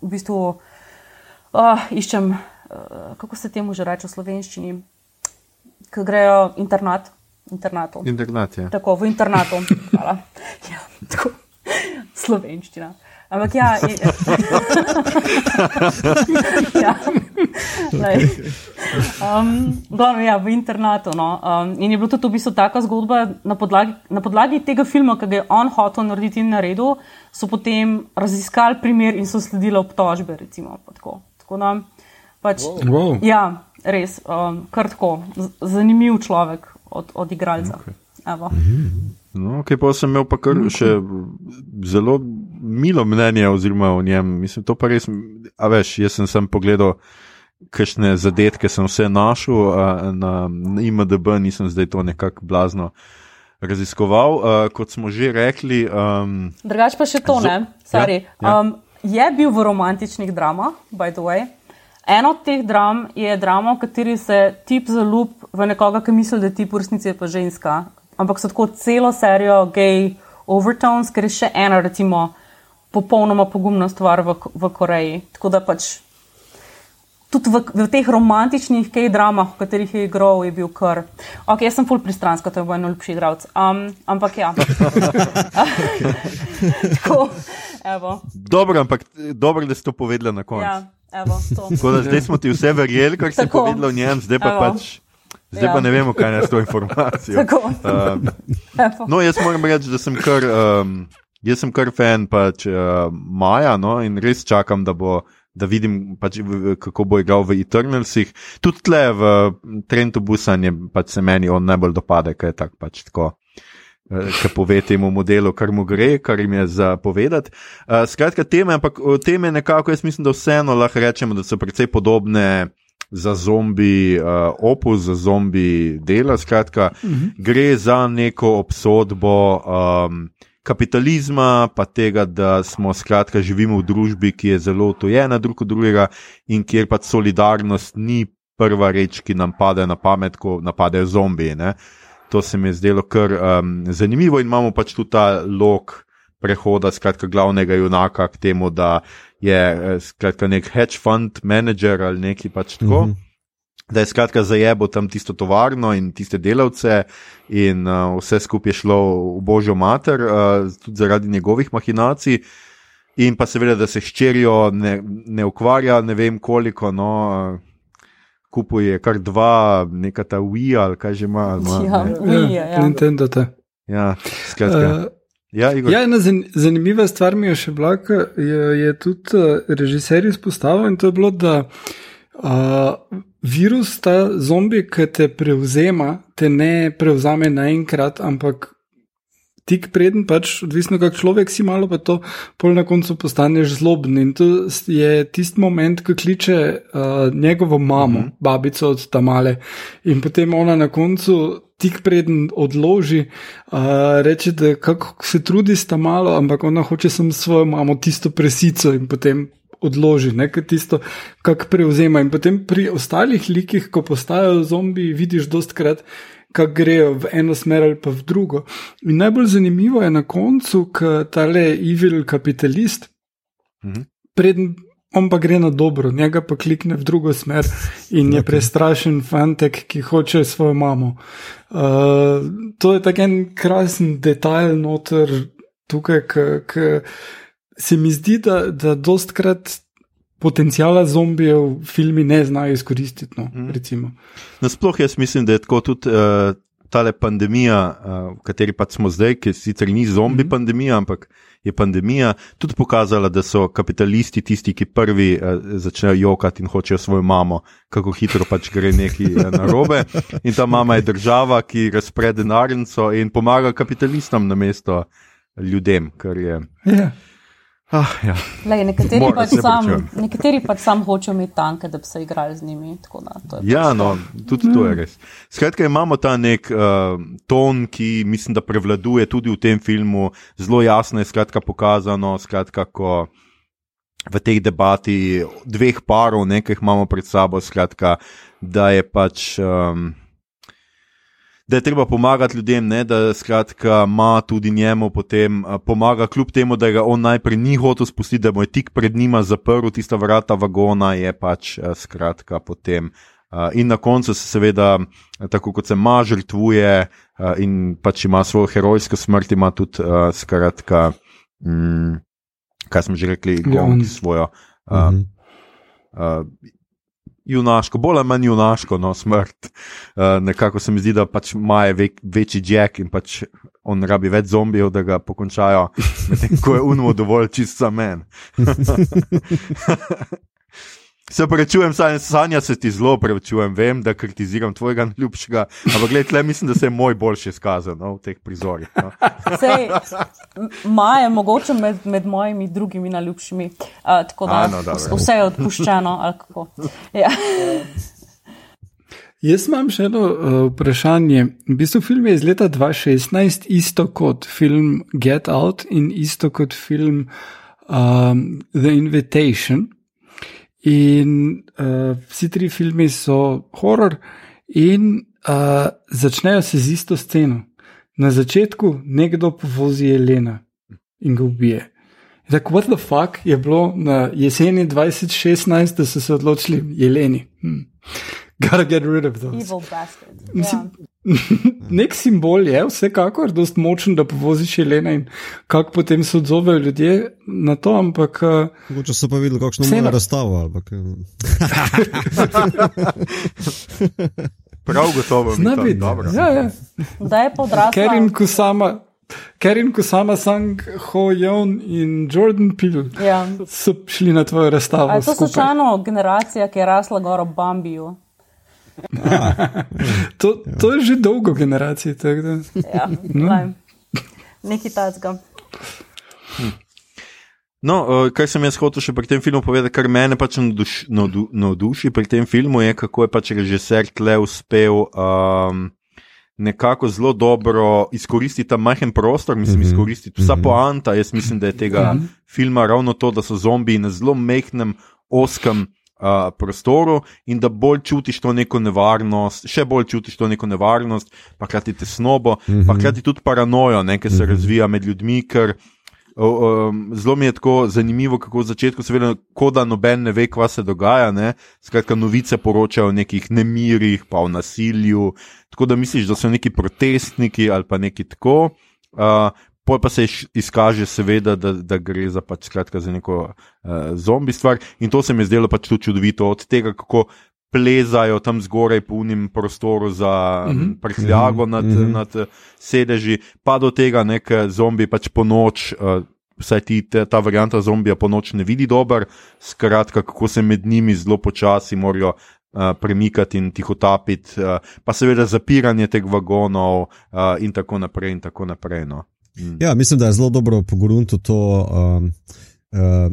v bistvu, uh, iščem, uh, kako se temu že reče v slovenščini, ki grejo internat. Internatu. Internat, ja. Tako, v internatu. <laughs> ja, tako, slovenščina. Ampak ja, je, <laughs> ja. Um, glavno, ja, v internatu. No. Um, in je bila tudi v bistvu taka zgodba na podlagi, na podlagi tega filma, ki ga je on hotel narediti in naredil, so potem raziskali primer in so sledili obtožbe. Recimo, tako. Tako da, pač, wow. Ja, res, um, kar tako, zanimiv človek od, od igralca. Okay. No, okay, pa sem imel pa kar še zelo milo mnenje oziroma o njem. Mislim, to pa res, a veš, jaz sem sem pogledal, kakšne zadetke sem vse našel a, na, IMDB, nisem zdaj to nekako blazno raziskoval. A, kot smo že rekli. Um, Drugač pa še to, ne? Ja, ja. Um, je bil v romantičnih dramah, by the way. Eno od teh dram je drama, v kateri se tip zalup v nekoga, ki misli, da je tip v resnici pa ženska ampak so tako celo serijo gay overtones, ker je še ena, recimo, popolnoma pogumna stvar v, v Koreji. Tako da pač tudi v, v teh romantičnih gay dramah, v katerih je igral, je bil kar. Ok, jaz sem full pristranska, to je moj najljubši igralec. Um, ampak ja. <laughs> tako, dobro, ampak dobro, da si to povedala na koncu. Ja. Evo, Tako da zdaj smo ti vse verjeli, kar si povedal o njem, zdaj pa Evo. pač. Zdaj ja. pa ne vemo, kaj je s to informacijo. uh, no, jaz moram reči, da sem kar, um, sem kar fan pač, uh, Maja no, in res čakam, da, bo, da vidim, pač, kako bo igral v Eternalsih. Tudi tle v Trentu Busanje pač se meni on najbolj dopade, ker je tak, pač, tako. ki pove temu modelu, kar mu gre, kar jim je za povedati. Uh, skratka, teme, ampak teme nekako, jaz mislim, da vseeno lahko rečemo, da so precej podobne za zombi, uh, opus za zombi dela. Skratka, uh -huh. gre za neko obsodbo. Um, Kapitalizma, pa tega, da smo skratka živimo v družbi, ki je zelo otojena drug od drugega in kjer pač solidarnost ni prva reč, ki nam pade na pamet, ko napadejo zombiji. Uh, to se mi je zdelo kar um, zanimivo in imamo pač tudi ta lok prehoda, skratka, glavnega junaka k temu, da je eh, skratka nek hedge fund manager ali neki pač tako. Mm -hmm. Da je skratka zajebo tam tisto tovarno in tiste delavce, in uh, vse skupaj je šlo v božjo mater, uh, tudi zaradi njegovih mahinacij, in pa seveda, da se ščerijo ne, ne ukvarja, ne vem koliko, no, uh, kupuje kar dva, neka ta Wii ali kaj že ima. Ja, Wii, ja, ja. Nintendo. Te. Ja, skratka. Uh, Ja, ja, ena zanimiva stvar mi je še bila, je, je tudi režiser izpostavil in to je bilo, da uh, virus, ta zombi, ki te prevzema, te ne prevzame naenkrat, ampak tik preden, pač, odvisno kako človek si malo, pa to pol na koncu postaneš zloben. In to je tisti moment, ko kliče uh, njegovo mamo, mm -hmm. babico od tamale. In potem ona na koncu. Tik preden odloži, uh, reče, da kako se trudi s tam malo, ampak ona hoče samo svojo mamo, tisto presico in potem odloži, nekaj tisto, kar prevzema. In potem pri ostalih likih, ko postajajo zombi, vidiš dost krat, kako grejo v eno smer ali pa v drugo. In najbolj zanimivo je na koncu, ker ta le evil kapitalist, mhm. preden on pa gre na dobro, njega pa klikne v drugo smer in je prestrašen fantek, ki hoče svojo mamo. Uh, to je tako en krasen detajl noter tukaj, ki se mi zdi, da, da dostkrat potencijala zombijev filmi ne znajo izkoristiti. No, mm. Nasploh jaz mislim, da je tako tudi uh, tale pandemija, uh, v kateri pa smo zdaj, ki sicer ni zombi mm. pandemija, ampak je pandemija, tudi pokazala, da so kapitalisti tisti, ki prvi uh, začnejo jokati in hočejo svojo mamo, kako hitro pač gre neki uh, na robe. In ta mama je država, ki razpre denarnico in pomaga kapitalistom na mesto ljudem, kar je. Yeah. Ah, ja. Lej, nekateri, pač sam, nekateri pač sam hočejo imeti tanke, da bi se igrali z njimi. Da, ja, pač no, tudi to je res. Skratka, imamo ta nek uh, ton, ki mislim, da prevladuje tudi v tem filmu, zelo jasno je skratka, pokazano, skratka, ko v tej debati dveh parov, nekaj imamo pred sabo, skratka, da je pač. Um, da je treba pomagati ljudem, ne, da skratka ima tudi njemu potem pomaga, kljub temu, da ga on najprej ni hotel spustiti, da mu je tik pred njima zaprl tista vrata vagona, je pač skratka potem. In na koncu se seveda, tako kot se ima, žrtvuje in pač ima svojo herojsko smrt, ima tudi skratka, mm, kaj smo že rekli, gonki svojo. Uh, uh, junaško, bolj ali manj junaško, no, smrt. Uh, nekako se mi zdi, da pač ima ve, večji jack in pač on rabi več zombijev, da ga pokončajo, medtem ko je unmo dovolj čist za men. <laughs> Se prečujem, sanja se ti zelo prečujem, vem, da kritiziram tvojega ljubšega, ampak gled, le mislim, da se je moj boljši izkazal no, v teh prizorih. No. <laughs> Sej, Maja je mogoče med, med mojimi drugimi najljubšimi, uh, tako da A, no, vse je odpuščeno. Ja. Jaz imam še eno uh, vprašanje. V bistvu film je iz leta 2016, isto kot film Get Out in isto kot film um, The Invitation. In uh, vsi tri filmi so horor, in uh, začnejo se z isto sceno. Na začetku nekdo povozi Jelena in ga ubije. Tako, what the fuck je bilo na jeseni 2016, da so se odločili Jeleni. Hmm. Gotta get rid of those. Evil bastard. Mislim, yeah. <laughs> nek simbol je, vsekakor, je močen, da povoziš Jelena in kako potem se odzovejo ljudje na to. Ampak, eh, Mogoče so pa videli, kakšno je bilo razstavo. <laughs> <laughs> Prav gotovo, da je to dobro. Ja, ja. Da je podrastel. Ker in ko sama sang Ho Jon in Jordan Peel ja. so šli na tvojo razstavo. To so čano generacija, ki je rasla gor v Bambiju <laughs> to, to je že dolgo generacije. Ja, no. nekaj tacga. Hm. No, uh, kaj sem jaz hotel še pri tem filmu povedati, kar mene pač navduši pri tem filmu, je kako je pač režiser tle uspel um, nekako zelo dobro izkoristiti ta majhen prostor, mislim, mm -hmm. izkoristiti vsa mm -hmm. poanta. Jaz mislim, da je tega mm -hmm. filma ravno to, da so zombiji na zelo mehkem, oskem. Uh, prostoru in da bolj čutiš to neko nevarnost, še bolj čutiš to neko nevarnost, pa hkrati tesnobo, mm -hmm. pa mhm. hkrati tudi paranojo, ki se mm -hmm. razvija med ljudmi, ker Um, zelo mi je tako zanimivo, kako v začetku se vedno, kot da noben ne ve, kaj se dogaja. Ne? Skratka, novice poročajo o nekih nemirih, pa o nasilju. Tako da misliš, da so neki protestniki ali pa neki tako. Uh, Poj pa se izkaže, seveda, da, da gre za, pač, skratka, za neko uh, zombi stvar. In to se mi je zdelo pač tudi čudovito, od tega, kako plezajo tam zgoraj po unim prostoru za mm -hmm. prhljago nad, mm -hmm. nad sedeži, pa do tega nek zombi pač po noč. Uh, Vsaj ti te, ta varianta zombija po noč ne vidi dobro, skratka, kako se med njimi zelo počasi morajo uh, premikati in tiho tapiti, uh, pa seveda zapiranje teh vagonov, uh, in tako naprej. In tako naprej no. Mm. Ja, mislim, da je zelo dobro pogorunto to. Uh, uh,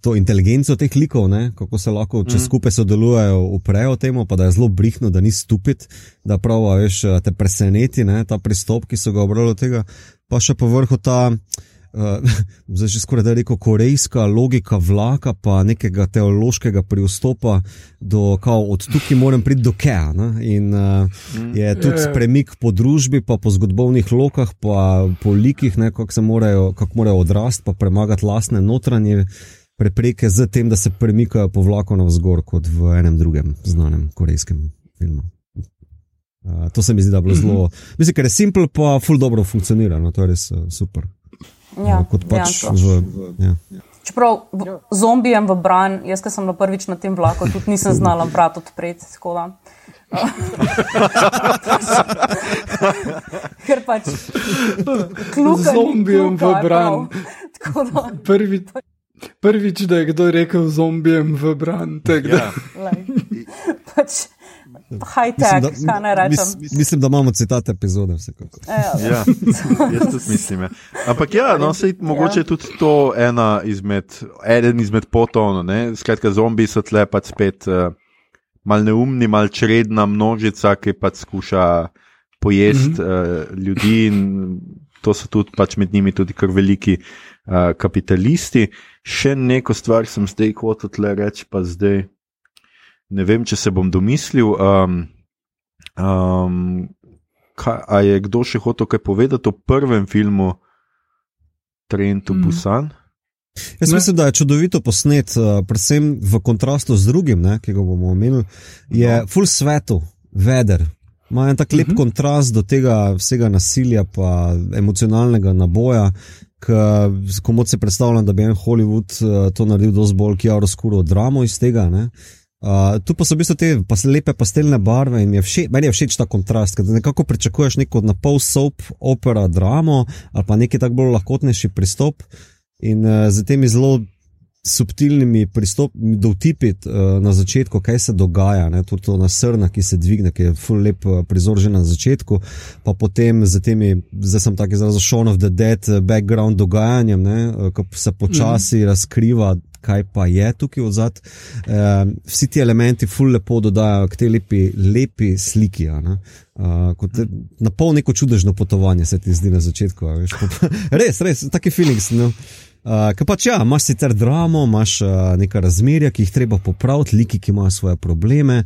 to inteligenco teh likov, ne? kako se lahko, če mm. skupaj sodelujejo, uprejo temu, pa da je zelo brihno, da ni stupid, da pravi, veš, te preseneti ne? ta pristop, ki so ga obrali od tega, pa še po vrhu ta. Uh, <laughs> zdaj, že skoraj da rekel, korejska logika vlaka, pa nekega teološkega pristopa, do kao, od tukaj moram priti do Kea. In uh, je tudi yeah. premik po družbi, pa po zgodovnih lokah, pa po likih, kako se morajo, kak morajo odrasti, pa premagati lastne notranje prepreke z tem, da se premikajo po vlaku navzgor, kot v enem drugem znanem korejskem filmu. Uh, to se mi zdi, da je bilo -hmm. zelo. Mislim, ker je simpel, pa ful dobro funkcionira. No, to je res uh, super. Ja, uh, pač v, ja. Čeprav zombijem v bran, jaz, ki sem na prvič na tem vlaku, tudi nisem znala vrat odpreti. <laughs> Ker pač kljub zombijem v bran. Prvi. Prvič, da je kdo rekel zombijem v bran. Ja. pač, High-tech, kaj ne rečem. Mis, mislim, da imamo citate epizode. Ja, ja. jaz tudi mislim. Ja. Ampak ja, no, sej, mogoče je ja. tudi to ena izmed, eden izmed potonov. Skratka, zombi so tle pač spet uh, mal neumni, mal čredna množica, ki pač skuša pojesti mm -hmm. uh, ljudi in to so tudi pač med njimi tudi kar veliki uh, kapitalisti. Še neko stvar sem zdaj hotel tle reči, pa zdaj ne vem, če se bom domislil. Um, um, kaj, a je kdo še hotel kaj povedati o prvem filmu Trentu mm. Busan? Jaz ne. mislim, da je čudovito posnet, predvsem v kontrastu z drugim, ne, ki ga bomo omenili. Je no. full svetu, veder, Ima en tak lep uh mhm. -huh. kontrast do tega vsega nasilja, pa emocionalnega naboja. Komu se predstavljam, da bi en Hollywood uh, to naredil dosti bolj kjaroskuro dramo iz tega. Uh, tu pa so v bistvu te pa lepe pastelne barve in je všeč, meni je všeč ta kontrast, ker nekako pričakuješ neko na pol soap opera dramo ali pa neki tak bolj lahkotnejši pristop in uh, z temi zelo subtilnimi pristopi, da vtipiti uh, na začetku, kaj se dogaja, ne, tudi to nasrna, ki se dvigne, ki je full lep uh, prizor že na začetku, pa potem z temi, zdaj sem tako izrazil, Shaun of the Dead, background dogajanjem, ne, uh, ko se počasi mm. razkriva. Kaj pa je tukaj od zadaj? Uh, vsi ti elementi, ful lepo dodajo k tej lepi, lepi sliki. Uh, te, na pol neko čudežno potovanje se ti zdi na začetku. <laughs> res, res, taki feelings. No? Uh, Ker pač ja, imaš sicer dramo, imaš uh, neka razmerja, ki jih treba popraviti, liki, ki imajo svoje probleme.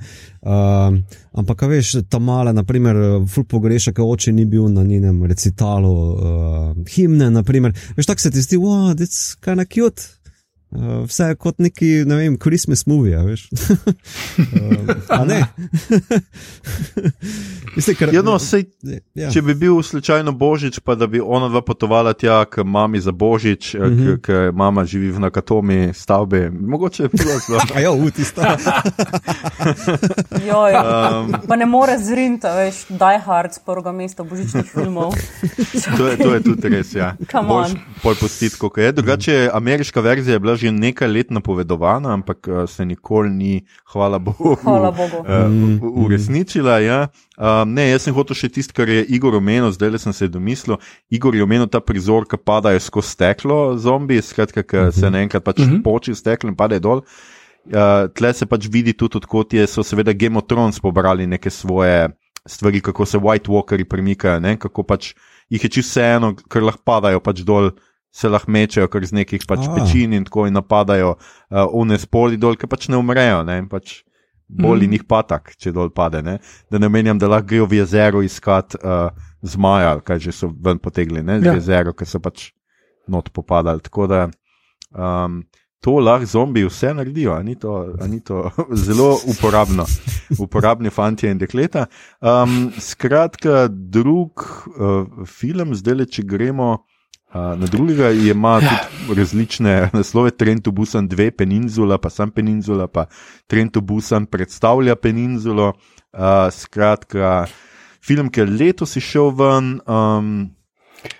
Uh, ampak, veš, ta mala, naprimer, ful pogreša, ker oče ni bil na njenem recitalu uh, himne. Naprimer. Veš, tako se ti zdi, wow, it's kind of cute. Uh, vse je kot neki, ne vem, Christmas movie, veš. <laughs> uh, ne. <laughs> Mislim, kar, ja, no, sej, ja. Če bi bil slučajno božič, pa da bi ona dva potovala tja k mami za božič, mm -hmm. ker mama živi v nakatomi stavbi, mogoče je bilo zelo. <laughs> ja, v tista. Joj, um, pa ne more zrinti, veš, Die Hard, prvega mesta božičnih filmov. to, je, to je tudi res, ja. Pol postiti, kako je. Drugače, ameriška verzija je bila že nekaj let napovedovana, ampak uh, se nikoli ni, hvala Bogu, Hvala Bogu. Uh, uresničila. Ja. Uh, ne, jaz sem hotel še tisto, kar je Igor omenil, zdaj le sem se domislil. Igor je omenil ta prizor, ki padajo skozi steklo, zombi, skratka, ki uh -huh. se naenkrat pač uh -huh. poči steklo in pade dol. Uh, tle se pač vidi tudi, odkot je, so seveda Game of Thrones pobrali neke svoje stvari, kako se White Walkeri premikajo, ne? kako pač jih je čisto vseeno, ker lahko padajo pač dol, se lahko mečejo kar z nekih pač A. pečin in tako in napadajo uh, one spoli dol, ki pač ne umrejo. Ne? In Pač boli Mhm. njih patak, če dol pade. Ne? Da ne menjam, da lahko grejo v jezero iskat uh, zmaja, ali kaj že so ven potegli, ne? z Ja. jezero, ker so pač not popadali. Tako da um, to lahko zombi vse naredijo, a ni to, a ni to <laughs> zelo uporabno, uporabni fanti in dekleta. Um, skratka, drug uh, film, zdaj le, če gremo. Uh, na drugega ima tudi različne naslove, Trento Busan 2, Peninsula, pa sam Peninsula, pa Trento Busan predstavlja Peninsulo. Uh, skratka, film, ki je letos išel ven, um,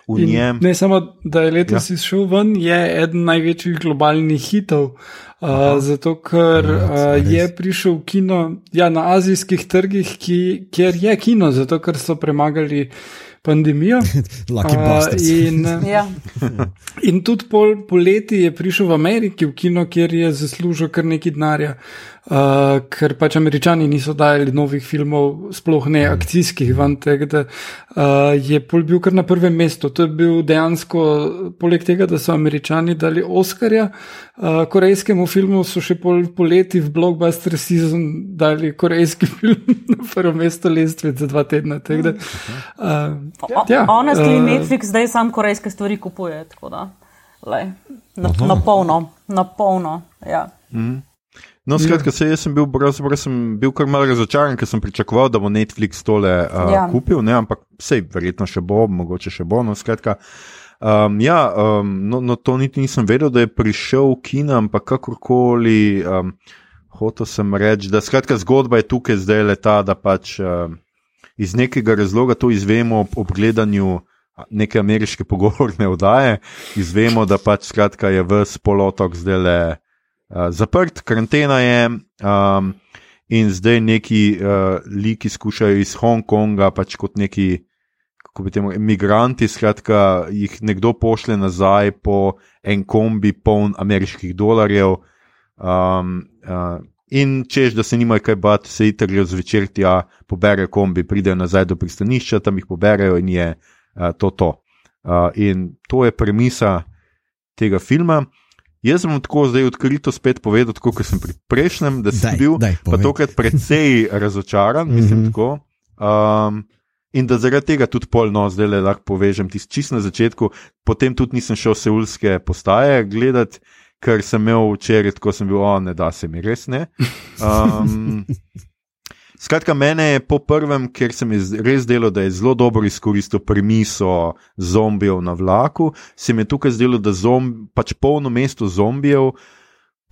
v In njem. Ne samo, da je letos ja. izšel ven, je eden največjih globalnih hitov. Uh, zato, ker uh, je prišel kino ja, na azijskih trgih, ki, kjer je kino, zato ker so premagali pandemijo. <laughs> Lucky Uh, Busters. in, <laughs> Ja. in tudi pol, poleti je prišel v Ameriki v kino, kjer je zaslužil kar nekaj denarja, uh, ker pač američani niso dajali novih filmov, sploh ne akcijskih, van tega, da uh, je pol bil kar na prvem mestu. To je bil dejansko, poleg tega, da so američani dali Oscarja, uh, korejskemu filmu so še pol poleti v blockbuster season dali korejski <laughs> film na prvo mesto lestvice za dva tedna. Tako Da, uh, O, Ja, honestly, eh, Netflix zdaj sam korejske stvari kupuje. tako Da, lej, na, na polno, na polno. Ja. No, skratka, se, jaz sem bil, pravzaprav sem bil kar malo razočaran, ker sem pričakoval, da bo Netflix tole uh, Ja. kupil, ne, ampak sej, verjetno še bo, mogoče še bo. No, skratka, um, ja, um, no, no, to niti nisem vedel, da je prišel v kino, ampak kakorkoli. Um, Hotel sem reči, da skratka, zgodba je tukaj zdaj le ta, da pač um, iz nekega razloga to izvemo ob, ob gledanju neke ameriške <laughs> pogovorne oddaje, izvemo, da pač skratka je v spolotok zdaj le zaprt, karantena je. Um, in zdaj neki uh, liki skušajo iz Hongkonga, pač kot neki, kako bi temu, imigranti, skratka, jih nekdo pošle nazaj po en kombi poln ameriških dolarjev. Um, uh, in češ, da se nimajo kaj bati, se itak grejo zvečer tja, poberejo kombi, pridejo nazaj do pristanišča, tam jih poberejo in je uh, to to. Uh, in to je premisa tega filma. Jaz sem tako zdaj odkrito spet povedal, tako kot sem pri prejšnjem, da sem Daj, bil daj, pa povej. tokrat precej <laughs> razočaran, mislim Mhm. tako. Um, in da zaradi tega tudi polno, zdaj le lahko povežem tisti čist na začetku, potem tudi nisem šel seulske postaje gledati, ker sem imel včeraj, tako sem bil, o, ne da se mi res ne. <laughs> Um, Skratka, mene je po prvem, ker sem res delal, da je zelo dobro izkoristil premiso zombijev na vlaku, se mi je tukaj zdelo, da zombi, pač polno mesto zombijev.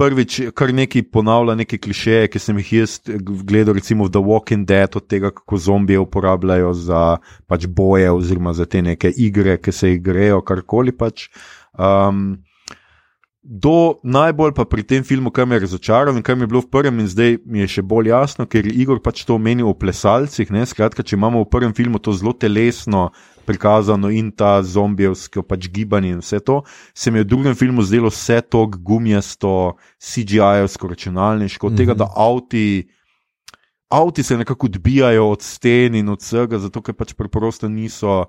Prvič, kar nekaj ponavlja, neke klišeje, ki sem jih jaz gledal, recimo v The Walking Dead, od tega, kako zombije uporabljajo za pač boje, oziroma za te neke igre, ki se jih grejo, karkoli pač. Um, Do najbolj pa pri tem filmu, kar me je razočaralo in kar mi je bilo v prvem, in zdaj mi je še bolj jasno, ker je Igor pač to omenil o plesalcih. Ne? Skratka, če imamo v prvem filmu to zelo telesno prikazano in ta zombijevsko pač gibanje in vse to, se mi je v drugem filmu zdelo vse to gumijasto, CGI-jevsko, računalniško, od tega, da avti. Avti se nekako odbijajo od sten in od vsega, zato ker pač preprosto niso,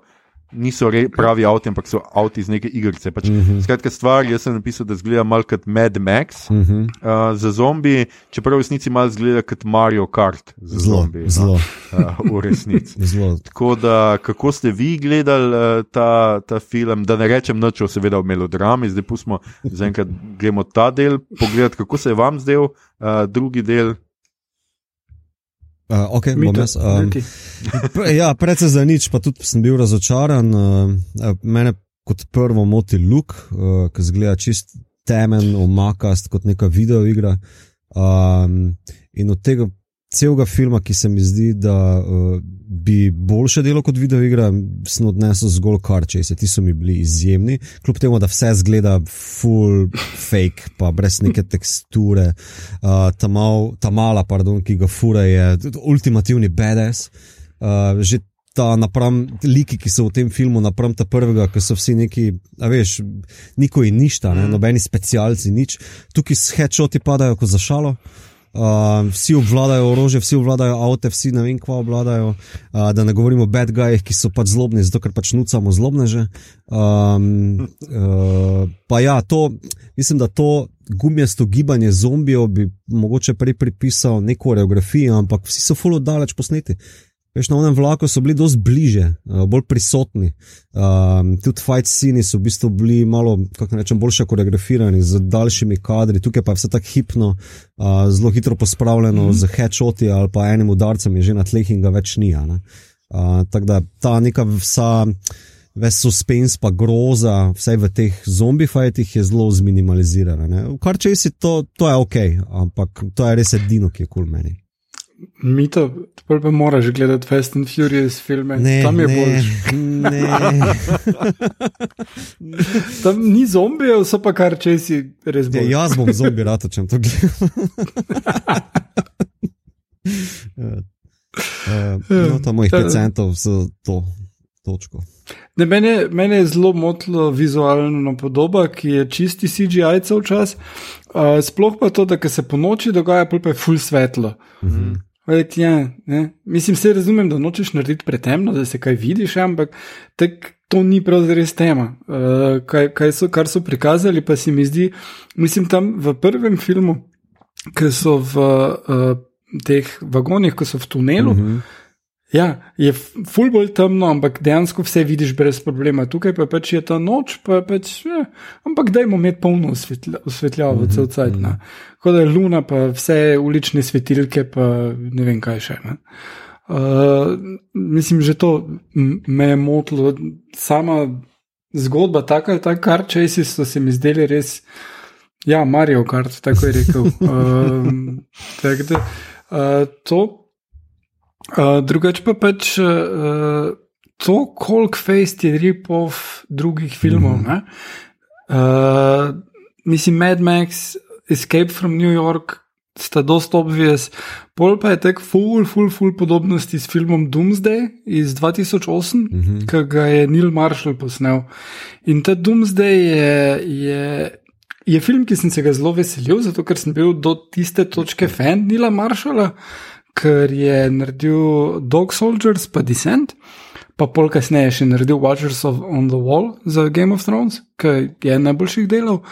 niso re, pravi avti, ampak so avti iz neke igrice. Pač, Mhm. Skratka, stvar, jaz sem napisal, da zgleda malo kot Mad Max Mhm. uh, za zombi, čeprav v resnici malo zgleda kot Mario Kart za Zelo, zombi. zelo, No, uh, v resnici. <laughs> zelo. Tako da, kako ste vi gledali uh, ta, ta film, da ne rečem noč, seveda o melodrami, zdaj pustimo, zaenkrat gremo ta del, pogledati, kako se je vam zdel uh, drugi del. Uh, okay, bom Mito, jaz, um. Pre- Ja, predvsej za nič, pa tudi sem bil razočaran. Uh, mene kot prvo moti luk, uh, ki zgleda čist temen, omakast kot neka videoigra. Um, in od tega celega filma, ki se mi zdi, da uh, bi boljše delo kot video igra, sem odnesel zgolj karče, ti so mi bili izjemni, kljub temu, da vse zgleda full fake, pa brez neke teksture. Uh, ta, mal, ta mala, pardon, ki ga fura, je ultimativni BDS. Uh, že ta napram, liki, ki so v tem filmu, napram ta prvega, ki so vsi neki, a veš, niko in ništa, ne, nobeni specialci, nič. Tukaj s headshoti padajo kot za šalo. Uh, vsi obvladajo orožje, vsi obvladajo avto, vsi ne vem, kva obvladajo. Uh, da ne govorimo o bad guyih, ki so pač zlobni, zato ker pač nucamo zlobneže. Um, uh, pa ja, to, mislim, da to gumijasto gibanje zombijev bi mogoče prej pripisal neko koreografijo, ampak vsi so fully daleč posneti. Veš, na enem vlaku so bili dosti bliže, bolj prisotni. Um, tudi fight scene so v bistvu bili malo, kako rečem, boljše koreografirani z daljšimi kadri, tukaj pa je vse tako hipno, uh, zelo hitro pospravljeno mm -hmm. z headshoti ali pa enim udarcem je že na tleh in ga več ni. Uh, Tako da ta neka vsa. Ves suspens, pa groza, vsaj v teh zombi fajtih je zelo zminimalizirana. Kar če si to, to je ok, ampak to je res edino, ki je kul cool meni. Mi to, pa pa moraš gledati Fast and Furious filme. Ne, tam je ne, bolj. <laughs> tam ni zombijev, so pa kar če si res bolj. Ja, jaz bom zombi rad, če to gledam. uh, <laughs> no, ta mojih 5 centov za to točko. Ne, mene, mene je zelo motilo vizualna podoba, ki je čisti CGI cel čas. Uh, sploh pa to, da se po noči dogaja, pa je full svetlo. Uh -huh. Vek, ja, Mislim, se razumem, da nočeš narediti pretemno, da se kaj vidiš, ampak tak, to ni pravzaprav res tema. Uh, kaj, kaj so, kar so prikazali, pa se mi zdi, mislim, tam v prvem filmu, ki so v uh, teh vagonih, ko so v tunelu. Uh mhm. -huh. Ja, je ful bolj temno, ampak dejansko vse vidiš brez problema. Tukaj pa pač je ta noč, pa pač, ja, ampak dajmo imeti polno osvetljavo, mm -hmm. cel cajt. Mm -hmm. Kot da je luna, pa vse ulične svetilke, pa ne vem kaj še. Uh, mislim, že to me je motilo. Sama zgodba, tako ali tako, kar česi so se mi zdeli res. Ja, Mario Kart, tako je rekel. <laughs> Uh, tak da, uh, to Uh, drugač pa pač uh, to, koliko face je ripov drugih filmov. Mm -hmm. uh, mislim, Mad Max, Escape from New York sta dosta obvijes, pol pa je tek full, full, full podobnosti s filmom Doomsday iz 2008, mm -hmm. ki ga je Neil Marshall posnel. In ta Doomsday je. je Je film, ki sem se ga zelo veselil, zato ker sem bil do tiste točke fan Nila Maršala, uh, ker je naredil Dog Soldiers, pa Descent, pa pol kasneje še naredil Watchers of on the Wall za Game of Thrones, ki je najboljših delov.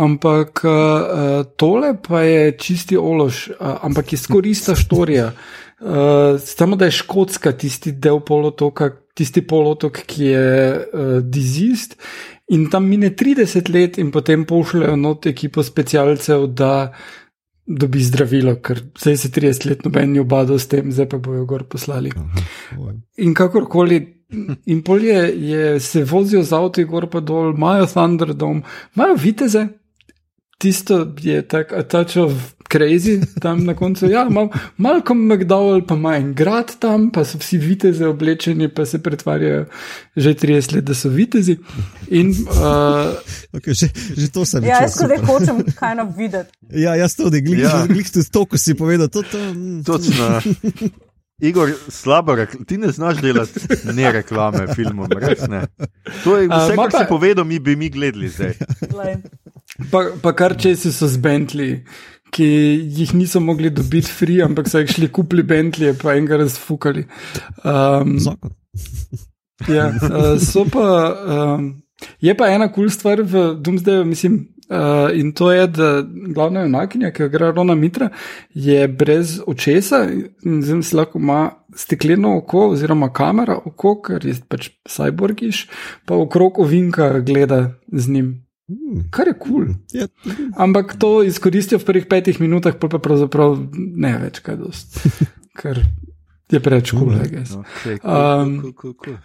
Ampak uh, tole pa je čisti ološ, uh, ampak je skorista štorija. Uh, samo da je škotska tisti del polotoka, tisti polotok, ki je uh, dizist. In tam mine 30 let, in potem pošljajo not ekipo specialcev, da dobi zdravilo, ker zdaj se 30 let noben ni obadal s tem, zdaj pa bojo gor poslali. In kakorkoli, in polje je, se vozijo z avto, gor pa dol, imajo Thunderdome, imajo viteze, tisto je tako, a tačo v crazy tam na koncu. Ja, mal, Malcolm McDowell pa ima en grad tam, pa so vsi vitezi oblečeni, pa se pretvarjajo že 30 let, da so vitezi. In, uh, okay, že, že to sem videl. <laughs> Ja, jaz tudi hočem kaj kind of videti. Ja, jaz tudi, glej, ja. tudi to, ko si povedal. To, to, mm. Točno. <laughs> Igor, slabo, ti ne znaš delati ne reklame filmom, res ne. To je vse, kar si povedal, mi bi mi gledali zdaj. Pa, pa kar če si so z Bentley ki jih niso mogli dobiti free, ampak so jih šli kupili Bentley, pa jim ga razfukali. Um, Zakon. ja, uh, so pa. Um, je pa ena kul cool stvar v Doomsdayu, mislim. Uh, in to je, da glavna junakinja, ki jo igra Rona Mitra, je brez očesa in zdaj si lahko ima stekleno oko oziroma kamera oko, ker je pač cyborgiš, pa okrog ovinka gleda z njim. Hmm. Kar je kul. Cool. Ja. Ampak to izkoristijo v prvih petih minutah, pa pa pravzaprav ne več kaj dost. <laughs> Ker je preveč kul, cool, I guess. Um,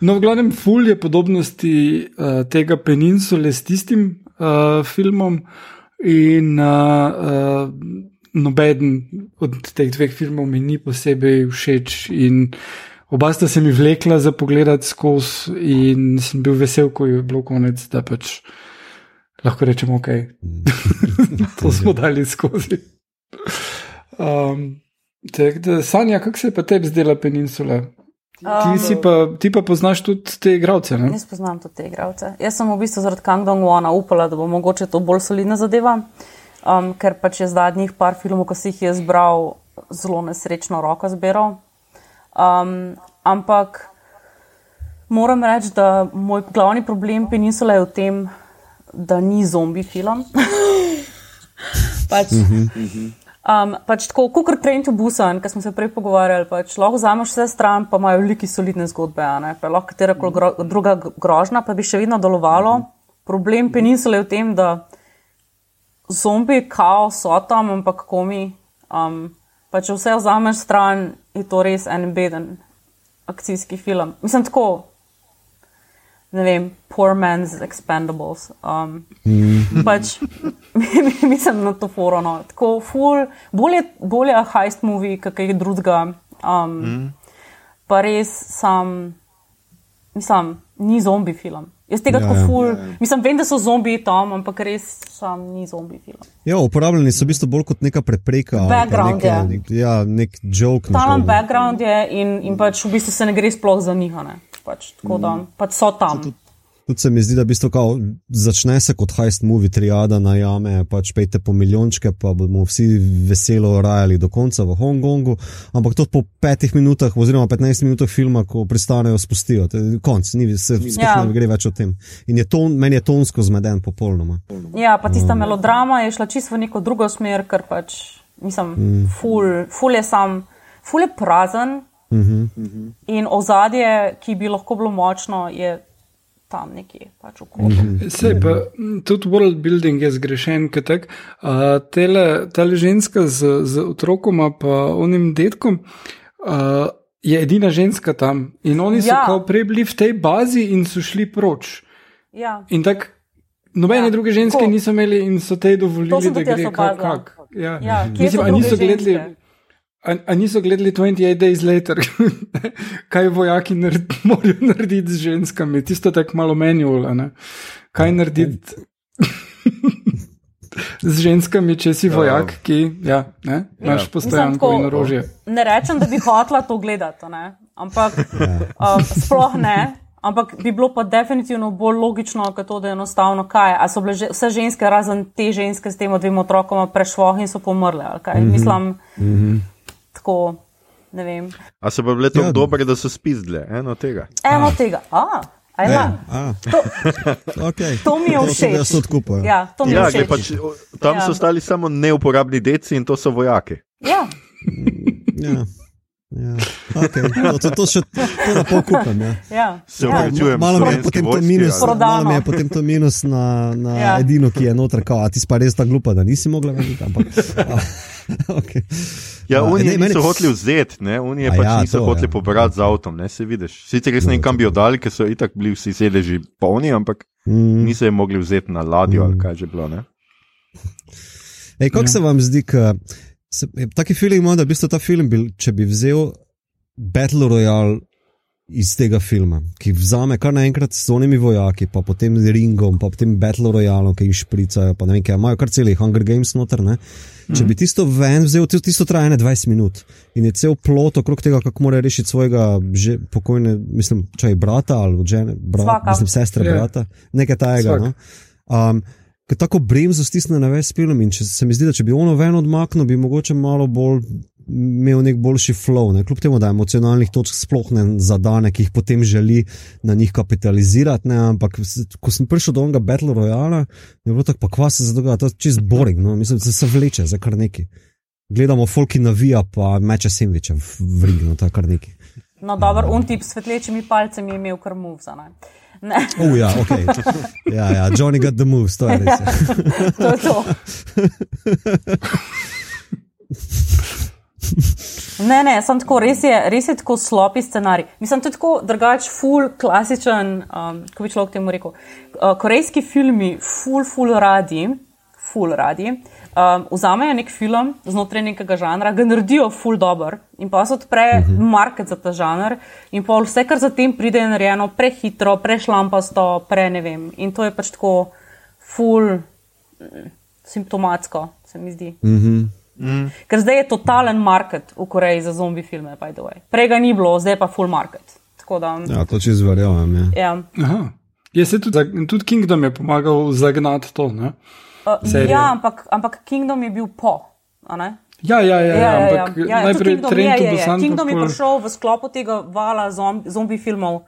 no, v glavnem, ful je podobnosti uh, tega peninsule s tistim uh, filmom in uh, uh, noben od teh dveh filmov mi ni posebej všeč. Oba sta se mi vlekla za pogled skozi, in sem bil vesel, ko je bilo konec, da pač lahko rečemo, ok, <laughs> to smo dali skozi. Um, da, Sanja, kako se je pa tebi zdela peninsula? Ti, um, pa, ti pa poznaš tudi te igralce? Jaz poznam tudi te igralce. Jaz sem v bistvu zaradi Kang Dong-Wana upala, da bo mogoče to bolj solidna zadeva, um, ker pač je zadnjih par filmov, ki si jih je zbral, zelo nesrečno roko zbiral. Um, ampak moram reči, da moj glavni problem Peninsula je v tem, da ni zombi film. <laughs> pač, um, pač tako, kot Train to Busan, ki smo se prej pogovarjali, pač lahko vzameš vse stran, pa imajo velike solidne zgodbe, pa lahko katera gro, druga grožna, pa bi še vedno delovalo. Problem Peninsula je v tem, da zombi kao so tam, ampak komi. Um, pa če vse vzameš stran, je to res en beden akcijski film. Mislim, tako, ne vem, poor man's expendables. Um, mm. pač, <laughs> mislim na to forono. Tako, ful, bolje, bolje a heist movie, kakaj drugega. Um, mm. Pa res sam, mislim, ni zombi film. Jaz tega ja, tako ja. ful. Ja, ja. Mislim, vem, da so zombiji tam, ampak res sam ni zombi film. Ja, uporabljeni so v bistvu bolj kot neka prepreka. Background neke, je. Nek, ja, nek joke. Tam background je in, in pač v bistvu se ne gre sploh za njih. Pač, tako da mm. pač so tam. Tudi, Tudi se mi zdi, da bistvo, kao, začne se kot heist movie, triada na jame, pač pejte po milijončke, pa bomo vsi veselo rajali do konca v Hongkongu. Ampak to po petih minutah, oziroma petnajstih minutah filma, ko pristanejo, spustijo. Konc, ni se sploh ja. ne gre več o tem. In je ton, meni je tonsko zmeden popolnoma. Ja, pa tista um. melodrama je šla čisto v neko drugo smer, ker pač, mislim, mm. ful, ful je sam, ful je prazen. Mm -hmm. In ozadje, ki bi lahko bilo močno, je tam nekje, pač v kožu. Mm -hmm. Tudi world building je zgrešen, ker tak, uh, tele, tele ženska z, z otrokom, pa onim detkom. Uh, Je edina ženska tam in oni so ja. prej bili v tej bazi in so šli proč. Ja. In tako, nobene ja. druge ženske Ko? niso imeli in so te dovolili, da gre kak. kak. Ja. Ja. Mislim, niso gledali. A, a niso gledali 28 days later, <laughs> kaj vojaki nared, <laughs> morajo narediti z ženskami, tisto tako malo menjulo. Kaj ja, narediti <laughs> z ženskami, če si vojak, ki ja, ne, imaš ja. postojanko in orožje. Ne rečem, da bi hotela to gledati, ne? ampak uh, sploh ne. Ampak bi bilo pa definitivno bolj logično, kot to, da je enostavno kaj. Ali so bile že, vse ženske, razen te ženske s tem dvema otrokoma, prešlo in so pomrle? Mm -hmm. Mislim. Mm -hmm tako. A se pa bile tako ja. dobre, da so spizdle, eno tega? Eno a. tega. A. Ja, to, <laughs> okay. to mi je všeč. To skupaj. Ja, to mi je ja, všeč. Pač, tam ja. so ostali samo neuporabni deci in to so vojaki. Ja. ja. Ja, okay. no, to, to še to na pol kupem. Ja. Ja. Se upravičujem, malo mi je potem to minus, malo mi je potem to minus na, na ja. edino, ki je noter, kao, a ti pa res ta glupa, da nisi mogla vedeti. Ampak, <laughs> okay. Ja, oni ne, niso meni... hoteli vzeti, oni pač ja, niso to, hoteli ja. pobrati z avtom, ne se vidiš. Sicer res ne vem, kam bi oddali, ker so itak bili vsi sedeži polni, ampak mm. niso jih mogli vzeti na ladjo mm. ali kaj že bilo. Ej, kako ja. se vam zdi, da taki film ima, da bi ta film bil, če bi vzel Battle Royale iz tega filma, ki vzame kar naenkrat s onimi vojaki, pa potem z ringom, pa potem Battle Royale, ki jih špricajo, pa ne vem, kaj imajo kar celih Hunger Games noter. Ne? Če bi mhm. tisto ven vzel, tisto traja 20 minut in je cel plot okrog tega, kako mora rešiti svojega že pokojne, mislim, če je brata ali žene, bra, mislim, sestre, yeah. Ja. brata, nekaj tajega. No? Um, tako bremzo stisne na ves film in če se mi zdi, da če bi ono ven odmaknil, bi mogoče malo bolj imel nek boljši flow, ne? kljub temu, da emocionalnih točk sploh ne zadane, ki jih potem želi na njih kapitalizirati. Ne? Ampak ko sem prišel do onega Battle Royale, je bilo tako, pa kva se zadogaja, to je čist boring, no? mislim, da se vleče za kar neki. Gledamo folki navija, pa meče semviče v rigno, to je kar neki. No, dobro, un tip s svetlečimi palcemi je imel kar move za naj. Uh, ja, okay. ja, ja, Johnny got the moves, to je res. Ja. <laughs> to je to. Ne, ne, sem tako, res je, res je tako slopi scenarij. Mislim, da je tako drugač, full klasičen, um, kako bi človek temu rekel. Uh, korejski filmi, full, full radi, ful radi. Um, vzamejo nek film znotraj nekega žanra, ga naredijo ful dobr in pa se odpre uh -huh. market za ta žanr in pa vse, kar zatem pride, je narejeno prehitro, prešlampasto, pre ne vem. In to je pač tako ful mm, simptomatsko, se mi zdi. Uh -huh. Mm. Ker zdaj je totalen market v Koreji za zombi filme, by the way. Prej ga ni bilo, zdaj pa full market. Da, ja, to če zverjamem. Ja. Ja. Je se tudi, tudi Kingdom je pomagal zagnati to. Uh, ja, ampak, ampak Kingdom je bil po. Ja, ja, ja, ja, ja, ampak ja, ja. najprej Kingdom je, je, je. Kingdom je prišel v sklopu tega vala zombi, zombi filmov,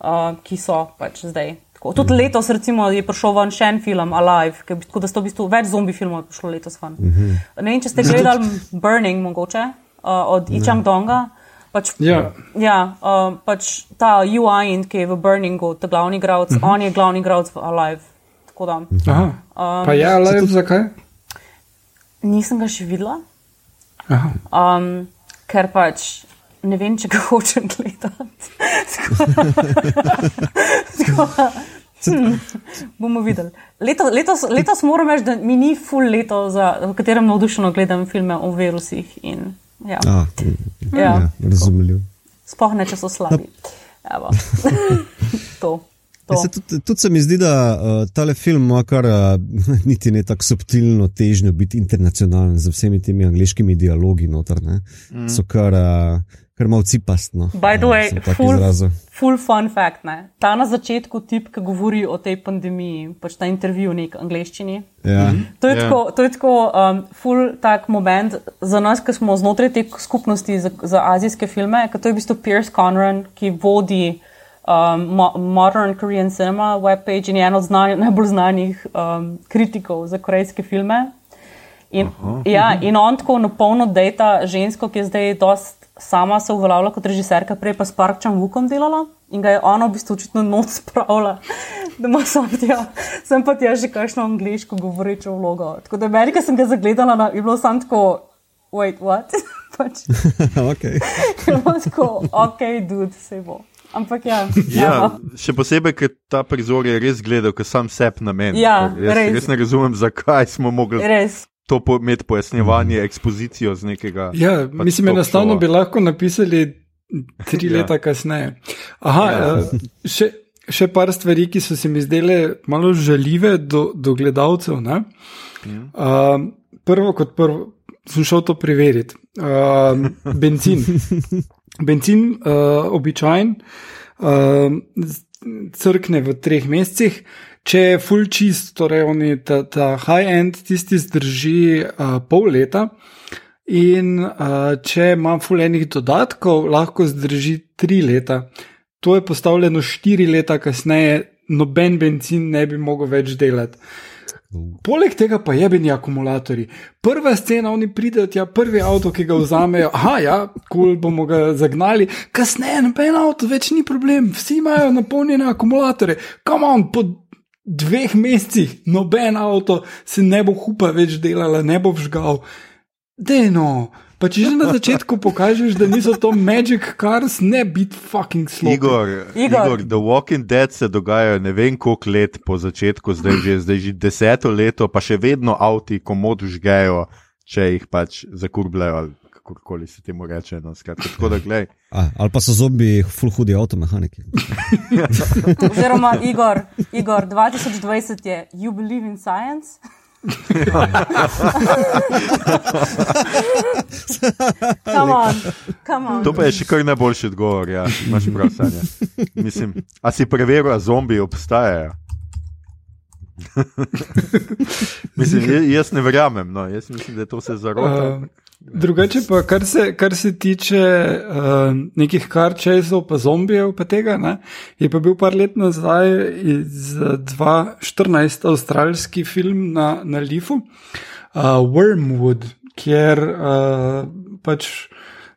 uh, ki so pač zdaj. Tako. Tudi mm -hmm. letos recimo, je prišel ven še en film, Alive, tako da so v bistvu več zombi filmov prišlo letos ven. Mm -hmm. Ne vem, če ste gledali Burning, mogoče uh, od Ichang Donga. Pač, ja, ja uh, pač ta UI, ki je v Burningu, ta glavni igralec, mm -hmm. on je glavni igralec v Alive. Aha. Um, pa je Alive, tudi... zakaj? Nisem ga še videla. Um, ker pač ne vem, če ga <laughs> hočem gledati. Hmm, bomo videli. Leto, letos, letos moram reči, da mi ni full leto, za, v katerem navdušeno gledam filme o virusih. In, ja. A, ja. Ja, razumljiv. Spohne, če so slabi. <laughs> to. Ja, tudi, tudi se mi zdi, da uh, tale film ima kar uh, <laughs> niti ne tako subtilno težnjo biti internacionalen z vsemi temi angliškimi dialogi noter. Mm. So kar. Uh, Ker malo cipastno. By the way, full, full fun fact. Ne? Ta na začetku tip, ki govori o tej pandemiji, pač ta intervju v neki angleščini. Ja. To je ja. tako, to je tako um, full tak moment za nas, ki smo znotraj te skupnosti za, za azijske filme, ker to je v bistvu Pierce Conran, ki vodi um, Mo Modern Korean Cinema webpage in je en od znani, najbolj znanih um, kritikov za korejske filme. In, ja, in on tako napolno dejta žensko, ki je zdaj dost sama se uveljavila kot režiserka, prej pa s Parkčem Vukom delala in ga je ona v bistvu očitno noč spravila, da ima sam tja, sem pa tja že kakšno angliško govorečo vlogo. Tako da Amerika sem ga zagledala na, je bilo sam tako, wait, what? <laughs> pač. <laughs> ok. tako, ok, dude, se bo. Ampak ja. ja, še posebej, ker ta prizor je res gledal, ker sam sep na meni. Ja, jaz, res. jaz ne razumem, zakaj smo mogli. Res to imeti pojasnjevanje, ekspozicijo z nekega. Ja, pač mislim, enostavno bi lahko napisali tri ja. leta kasneje. Aha, ja. uh, še, še par stvari, ki so se mi zdele malo žaljive do, do gledalcev. Uh, prvo kot prvo, sem šel to preveriti. Uh, benzin. <laughs> benzin, uh, običajen, uh, crkne v treh mesecih. Če je full čist, torej oni, ta, ta high-end, tisti zdrži uh, pol leta, in uh, če ima full enih dodatkov, lahko zdrži tri leta. To je postavljeno štiri leta kasneje, noben benzin ne bi mogel več delati. Poleg tega pa jebeni akumulatori. Prva scena, oni pridejo tja, prvi avto, ki ga vzamejo, ah, ja, kul cool, bomo ga zagnali, kasneje, noben avto, več ni problem, vsi imajo napolnjene akumulatore. Kam on, po dveh mesecih noben avto se ne bo hupa več delala, ne bo vžgal. Deno. Pa če že na začetku pokažeš, da niso to magic cars, ne biti fucking slow. Igor, Igor. Igor, The Walking Dead se dogaja ne vem koliko let po začetku, zdaj že, zdaj že deseto leto, pa še vedno avti komod žgejo, če jih pač zakurbljajo kakorkoli se temu reče. No, skratka, da, A, ali pa so zombi, full hudi avtomehaniki. Oziroma, Igor, Igor, 2020 je You Believe in Science. <laughs> come on, come on. To pa je še kar najboljši odgovor, ja, imaš prav, Sanja. Mislim, a si preveril, da zombi obstajajo? <laughs> mislim, jaz ne verjamem, no. jaz mislim, da je to vse zarota. Uh, Drugače pa, kar se, kar se tiče uh, nekih karčesov, pa zombijev, pa tega, ne, je pa bil par let nazaj iz 2014 avstralski film na, na Lifu, uh, Wormwood, kjer uh, pač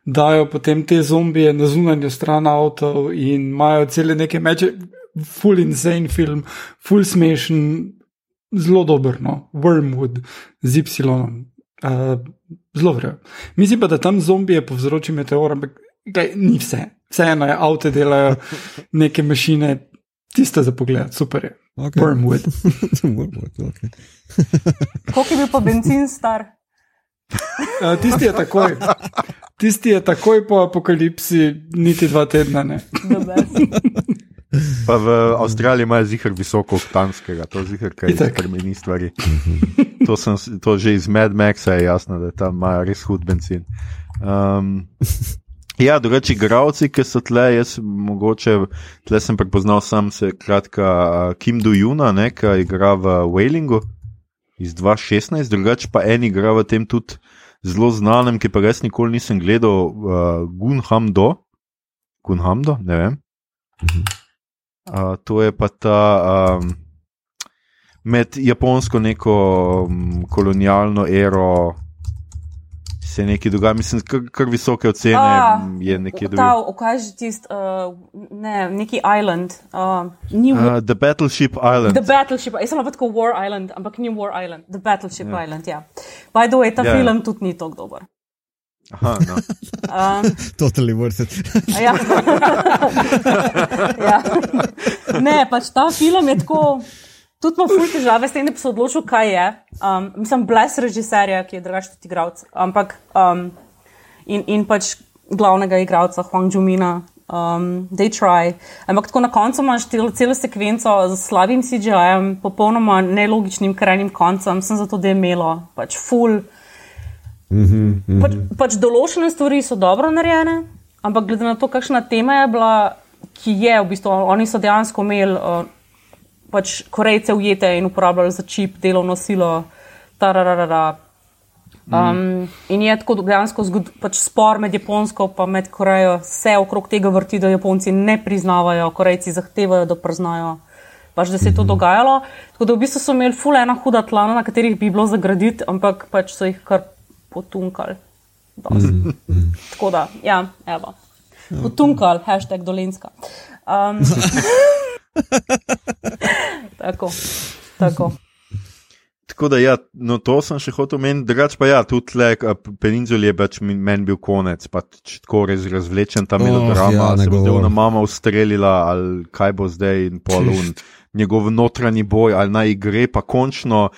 dajo potem te zombije na zunanjo stran avtov in imajo cele neke meče, full insane film, full smešen, zelo dober, no, Wormwood z Y. Uh, zelo vrejo. Mislim pa, da tam zombije povzroči meteor, ampak gledaj, ni vse. Vseeno je, avto delajo <laughs> neke mašine, Tiste za pogled, super je. Okay. Wormwood. <laughs> Wormwood, okay. <laughs> Koliko je bil pa benzin star? Uh, tisti je takoj. Tisti je takoj po apokalipsi, niti dva tedna. Ne. Pa v Avstraliji imajo zihar visoko oktanskega, to zihar, kaj Itak. spremeni stvari. To, sem, to že iz Mad Maxa je jasno, da tam imajo res hud benzin. Um, ja, drugače, igravci, ki so tle, jaz mogoče, tle sem prepoznal sam se, kratka, Kim Do-Juna, ki igra v Wailingu iz 2016, drugače pa en igra v tem tudi zelo znanem, ki pa res nikoli nisem gledal, uh, Gunhamdo, Gunhamdo, ne vem. Uh, to je pa ta um, med japonsko neko um, kolonialno ero, se nekaj dogaja, mislim, kar, kar visoke ocene A, je nekje Ta, dobil. okaži tisti, uh, ne, neki island. Uh, ni Uh, The Battleship Island. The Battleship, jaz sem pa tako War Island, ampak ni War Island, The Battleship yeah. Island, ja. By the way, ta Ja, yeah. ja. film tudi ni tako dober. Aha, no. <laughs> Um, Totally worth it. ja. ja. Ne, pač ta film je tako. Tudi imam ful težave s tem, da bi se odločil, kaj je. Um, mislim, bles režiserja, ki je drugačen kot igralec. Ampak um, in, in pač glavnega igralca, Huang Jumina, um, they try. Ampak tako na koncu imaš celo, celo sekvenco z slabim CGI-jem, popolnoma nelogičnim krajnim koncem, sem zato, da je imelo pač full. Pač, pač določene stvari so dobro narejene, ampak glede na to, kakšna tema je bila, ki je v bistvu, oni so dejansko imeli uh, pač Korejce ujete in uporabljali za čip, delovno silo, tararara. Um, in je tako dejansko zgod, pač spor med Japonsko in med Korejo, vse okrog tega vrti, da Japonci ne priznavajo, Korejci zahtevajo, da priznajo. Pač, da se je to dogajalo. Tako da v bistvu so imeli ful ena huda tla, na katerih bi bilo zagraditi, ampak pač so jih kar potunkali. Mm, mm. Tako da, ja, evo. Potunkali, hashtag dolenska. Um, <laughs> tako, tako. Tako da, ja, no, to sem še hotel omeniti, drugače pa ja, tudi le peninzul je pač meni bil konec, pač tako res razvlečen ta Oh, melodrama, ja, ja, se bo zdaj mama ustrelila ali kaj bo zdaj in polun, njegov notranji boj ali naj gre pa končno.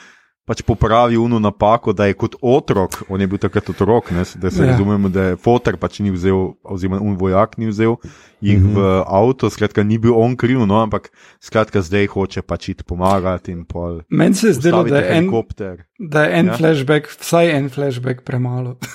Pač popravi unu napako, da je kot otrok, on je bil takrat otrok, ne, da se Ja. razumemo, da je fotor pač ni vzel, oziroma un vojak ni vzel jih mm -hmm. v avto, skratka, ni bil on kriv, no, ampak skratka, zdaj hoče pač iti pomagati in pol. Meni se je zdelo, da je en, helikopter. da je en Ja. ja. flashback, vsaj en flashback premalo. <laughs>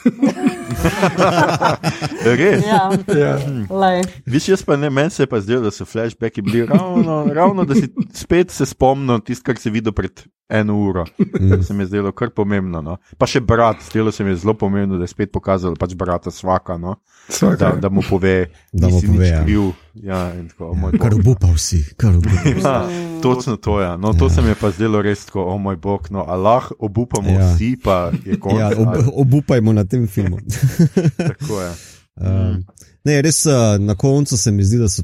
Res. Ja, ja. lej. Viš, jaz pa ne, meni se je pa zdelo, da so flashbacki bili ravno, ravno da si spet se spomnil tisto, kar si videl pred eno uro. To se mi je zdelo kar pomembno. No. Pa še brat, zdelo se mi je zelo pomembno, da je spet pokazal pač brata svaka, no. da, Svaka. da mu pove, Da da mu pove, ja. kriv. Ja, tako, o moj Kar obupal si, kar obupal. <laughs> Ja, točno to je. No, to se mi je pa zdelo res tako, o moj bog, no, Allah, obupamo Ja. ja. vsi, pa je konec. Ja, ob, obupajmo na tem filmu. <laughs> Tako je. <laughs> Um, ne, res uh, na koncu se mi zdi, da so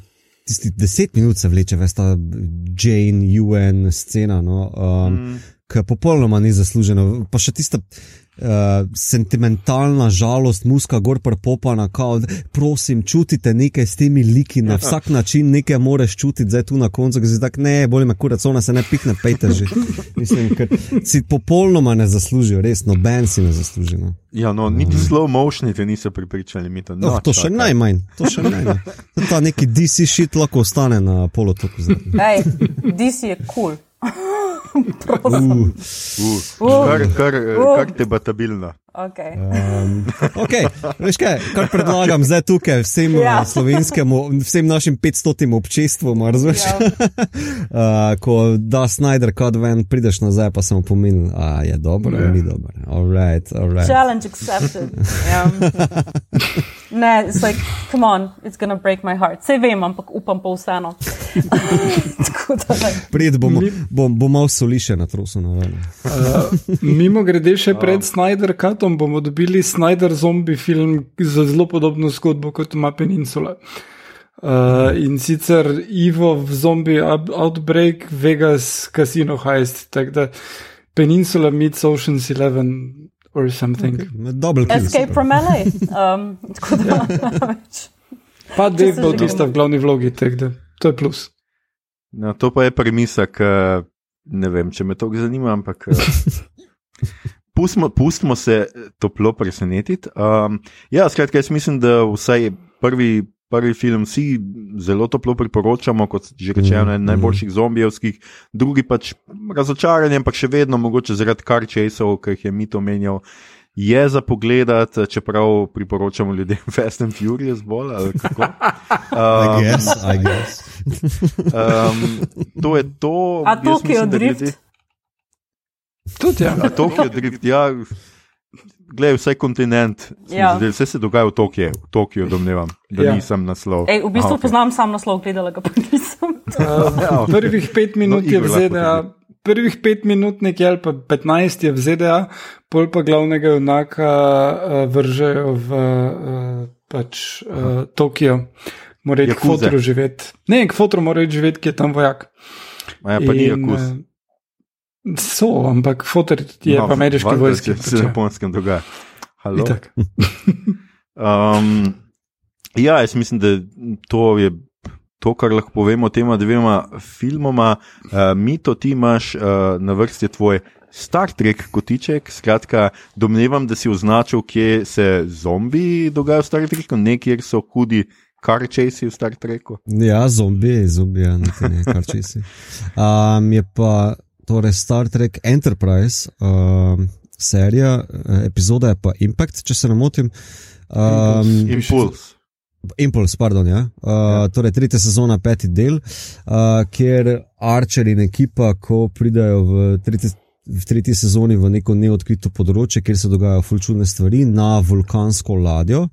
tisti deset minut se vleče, veš, ta Jane, UN scena, no, um, mm. Ki popolnoma ni zaslužena. Pa še tista uh, sentimentalna žalost, muska gor prepopana, kao, prosim, čutite nekaj s temi liki, na vsak način nekaj moraš čutiti, zdaj tu na koncu, ki si tak, ne, bolj me kurac, ona se ne pihne, pejte že. Mislim, ker si popolnoma ne zaslužijo, res, noben si ne zasluži. No. Ja, no, niti slow motioni te niso pripričali, mi to No, no, to še čakaj. najmanj, to še najmanj. <laughs> To Ta neki DC shit lahko ostane na polotoku. Hej, DC je kul. Cool. Uh, Uh, kar, kar, kar debatabilno. okay. um, <laughs> okay, veš kaj, kar predlagam zdaj tukaj vsem Ja. ja. slovenskemu, vsem našim 500 občestvom, razumeš? Ja. uh, <laughs> ko da Snyder kad ven, prideš nazaj, pa sem pomenil, a je dobro, Ja. ni dobro. Alright, alright. Challenge accepted. <laughs> Ja. Ne, it's like, come on, it's gonna break my heart. Sej vem, ampak upam pa vseeno. <laughs> Ne. Prijed bom, bom, malo soli še na trosu. No, Uh, mimo grede, še <laughs> pred Snyder Cutom bomo dobili Snyder zombie film za zelo podobno zgodbo kot ima Peninsula. Uh, in sicer Ivo v zombie Out- outbreak, Vegas, Casino Heist, tako da Peninsula meets Ocean's Eleven or something. Okay. Double kill. Escape super. from LA. <laughs> Um, tako da. <laughs> Pa Dave že Bautista gremo. v glavni vlogi, tako da to je plus. No, to pa je premisa, ki ne vem, če me to zanima, ampak. <laughs> Pustimo, pustimo se toplo presenetiti. Um, ja, skratka, jaz mislim, da vsaj prvi, prvi film vsi zelo toplo priporočamo, kot že rečeno, mm, najboljših mm. zombijevskih, drugi pač razočaranje, ampak še vedno mogoče zaradi kar česov, ki jih je mit omenjal. Je za pogled, čeprav priporočamo ljudem <laughs> Fast and Furious bolj ali kako. <laughs> Um, I guess, I guess. um, to je to. A to, ki je odrit. Tudi ja. Tokio drift, ja. Glej, vse kontinent, ja. zdaj, vse se dogaja v Tokiu, v Tokiu, domnevam, da ja. nisem naslov. Ej, v bistvu Aha, okay. poznam sam naslov, gledala ga pa nisem. <laughs> Uh, prvih pet minut no, je v ZDA, prvih pet minut nekje ali pa petnajst je v ZDA, pol pa glavnega junaka uh, vržejo v uh, pač, uh, Tokio. Morajo k fotru živeti. Ne, k fotru morajo živeti, ki je tam vojak. Ja, pa In, ni akus. So, ampak fotor je no, pa ameriški vojski. Se na japonskem dogaja. <laughs> um, ja, jaz mislim, da to je to, kar lahko povemo o tema dvema filmoma. Uh, Mito, ti imaš uh, na vrsti tvoj Star Trek kotiček. Skratka, domnevam, da si označil, kje se zombiji dogajajo v Star Treku, nekje so hudi. Kar česi v Star Treku? Ja, zombiji, zombiji, ja, ne, kar česi. Um, je pa torej Star Trek Enterprise, uh, serija, uh, epizoda je pa Impact, če se ne motim. Um, Impuls. Impuls, pardon. Ja. Uh, ja. Torej, tretja sezona, peti del, uh, kjer Archer in ekipa, ko pridajo v tretji, v tretji sezoni v neko neodkrito področje, kjer se dogajajo fulčune stvari, na vulkansko ladjo,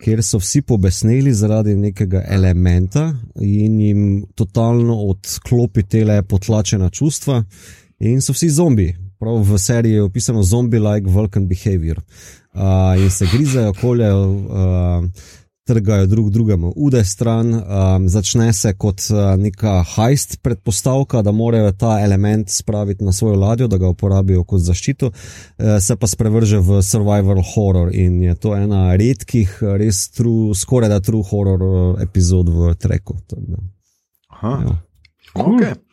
kjer so vsi pobesneli zaradi nekega elementa in jim totalno odklopi te potlačena čustva, in so vsi zombi. Prav v seriji je opisano zombi-like vulkan behavior. Uh, in se grizajo, koljajo, uh, trgajo drug drugemu ude stran, um, začne se kot uh, neka hajst predpostavka, da morajo ta element spraviti na svojo ladjo, da ga uporabijo kot zaščito, uh, se pa sprevrže v survival horror in je to ena redkih, res true, skoraj da true horror uh, epizod v treku. Aha, ja. ok.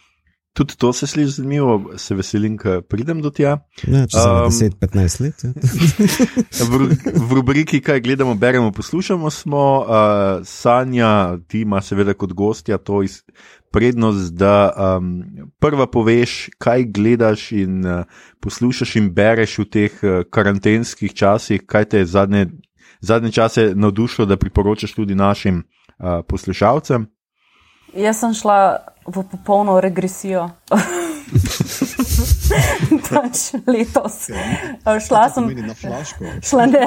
Tudi to se sliši zanimivo, se veselim, da pridem do tja. Ja, če um, 10-15 let. Ja. <laughs> v, v rubriki, kaj gledamo, beremo, poslušamo, smo uh, Sanja, ti ima seveda kot gostja to iz, prednost, da um, prva poveš, kaj gledaš in uh, poslušaš in bereš v teh uh, karantenskih časih, kaj te je zadnje, zadnje čase navdušilo, da priporočaš tudi našim uh, poslušalcem. Jaz sem šla v popolno regresijo. <laughs> Pač letos. Šla sem, šla, ne,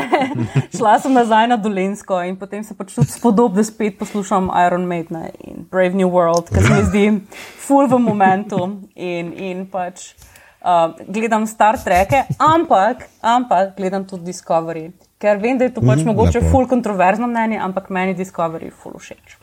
šla sem nazaj na Dolensko in potem se pač tudi spodobno spet poslušam Iron Maiden in Brave New World, ker se mi zdi full v momentu in, in pač uh, gledam Star Trek, ampak, ampak gledam tudi Discovery, ker vem, da je to pač mm, mogoče lepo. full kontroverzno mnenje, ampak meni Discovery full všeč.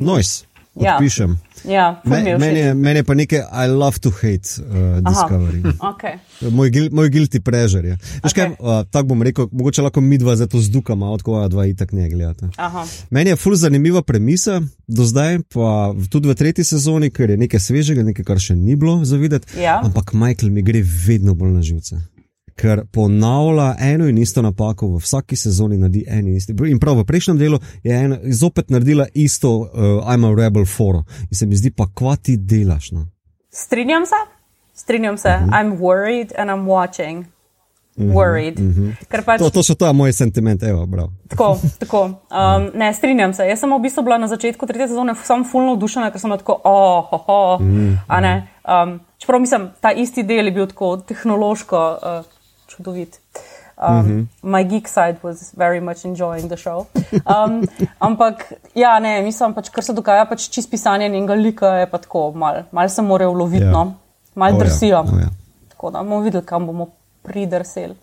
Nice. Pišem. Ja, Meni me men je pa nekaj, I love to hate uh, Discovery. okay. Moj, moj guilty pleasure je. Okay. Uh, tako bom rekel, mogoče lahko mi dva za to zdukama, od koga dva itak ne gledate. Meni je ful zanimiva premisa, do zdaj pa tudi v tretji sezoni, ker je nekaj svežega, nekaj, kar še ni bilo zavideti. Ja. Ampak Michael mi gre vedno bolj na živce ker ponavlja eno in isto napako v vsaki sezoni, naredi en in isti. In prav v prejšnjem delu je ena zopet naredila isto, uh, I'm a rebel for. In se mi zdi, pa kva ti delaš. No? Strinjam se, strinjam se, uh mhm. -huh. I'm worried and I'm watching. Mhm, worried. Uh mhm. -huh. pač, to, to so to moje sentimente, evo, bravo. Tako, tako. Um, ne, strinjam se. Jaz sem v bistvu bila na začetku tretje sezone samo fulno vdušena, ker sem tako, oh, oh, oh, uh -huh. um, čeprav mislim, ta isti del je bil tako tehnološko. Uh, čudovit. Um, mm -hmm. My geek side was very much enjoying the show. Um, <laughs> ampak, ja, ne, mislim, pač, kar se dogaja, pač čist pisanje njenega lika je pa tako, malo mal se morajo loviti, yeah. no, malo oh, drsijo. Ja. Oh, ja. Tako da bomo videli, kam bomo pridrseli.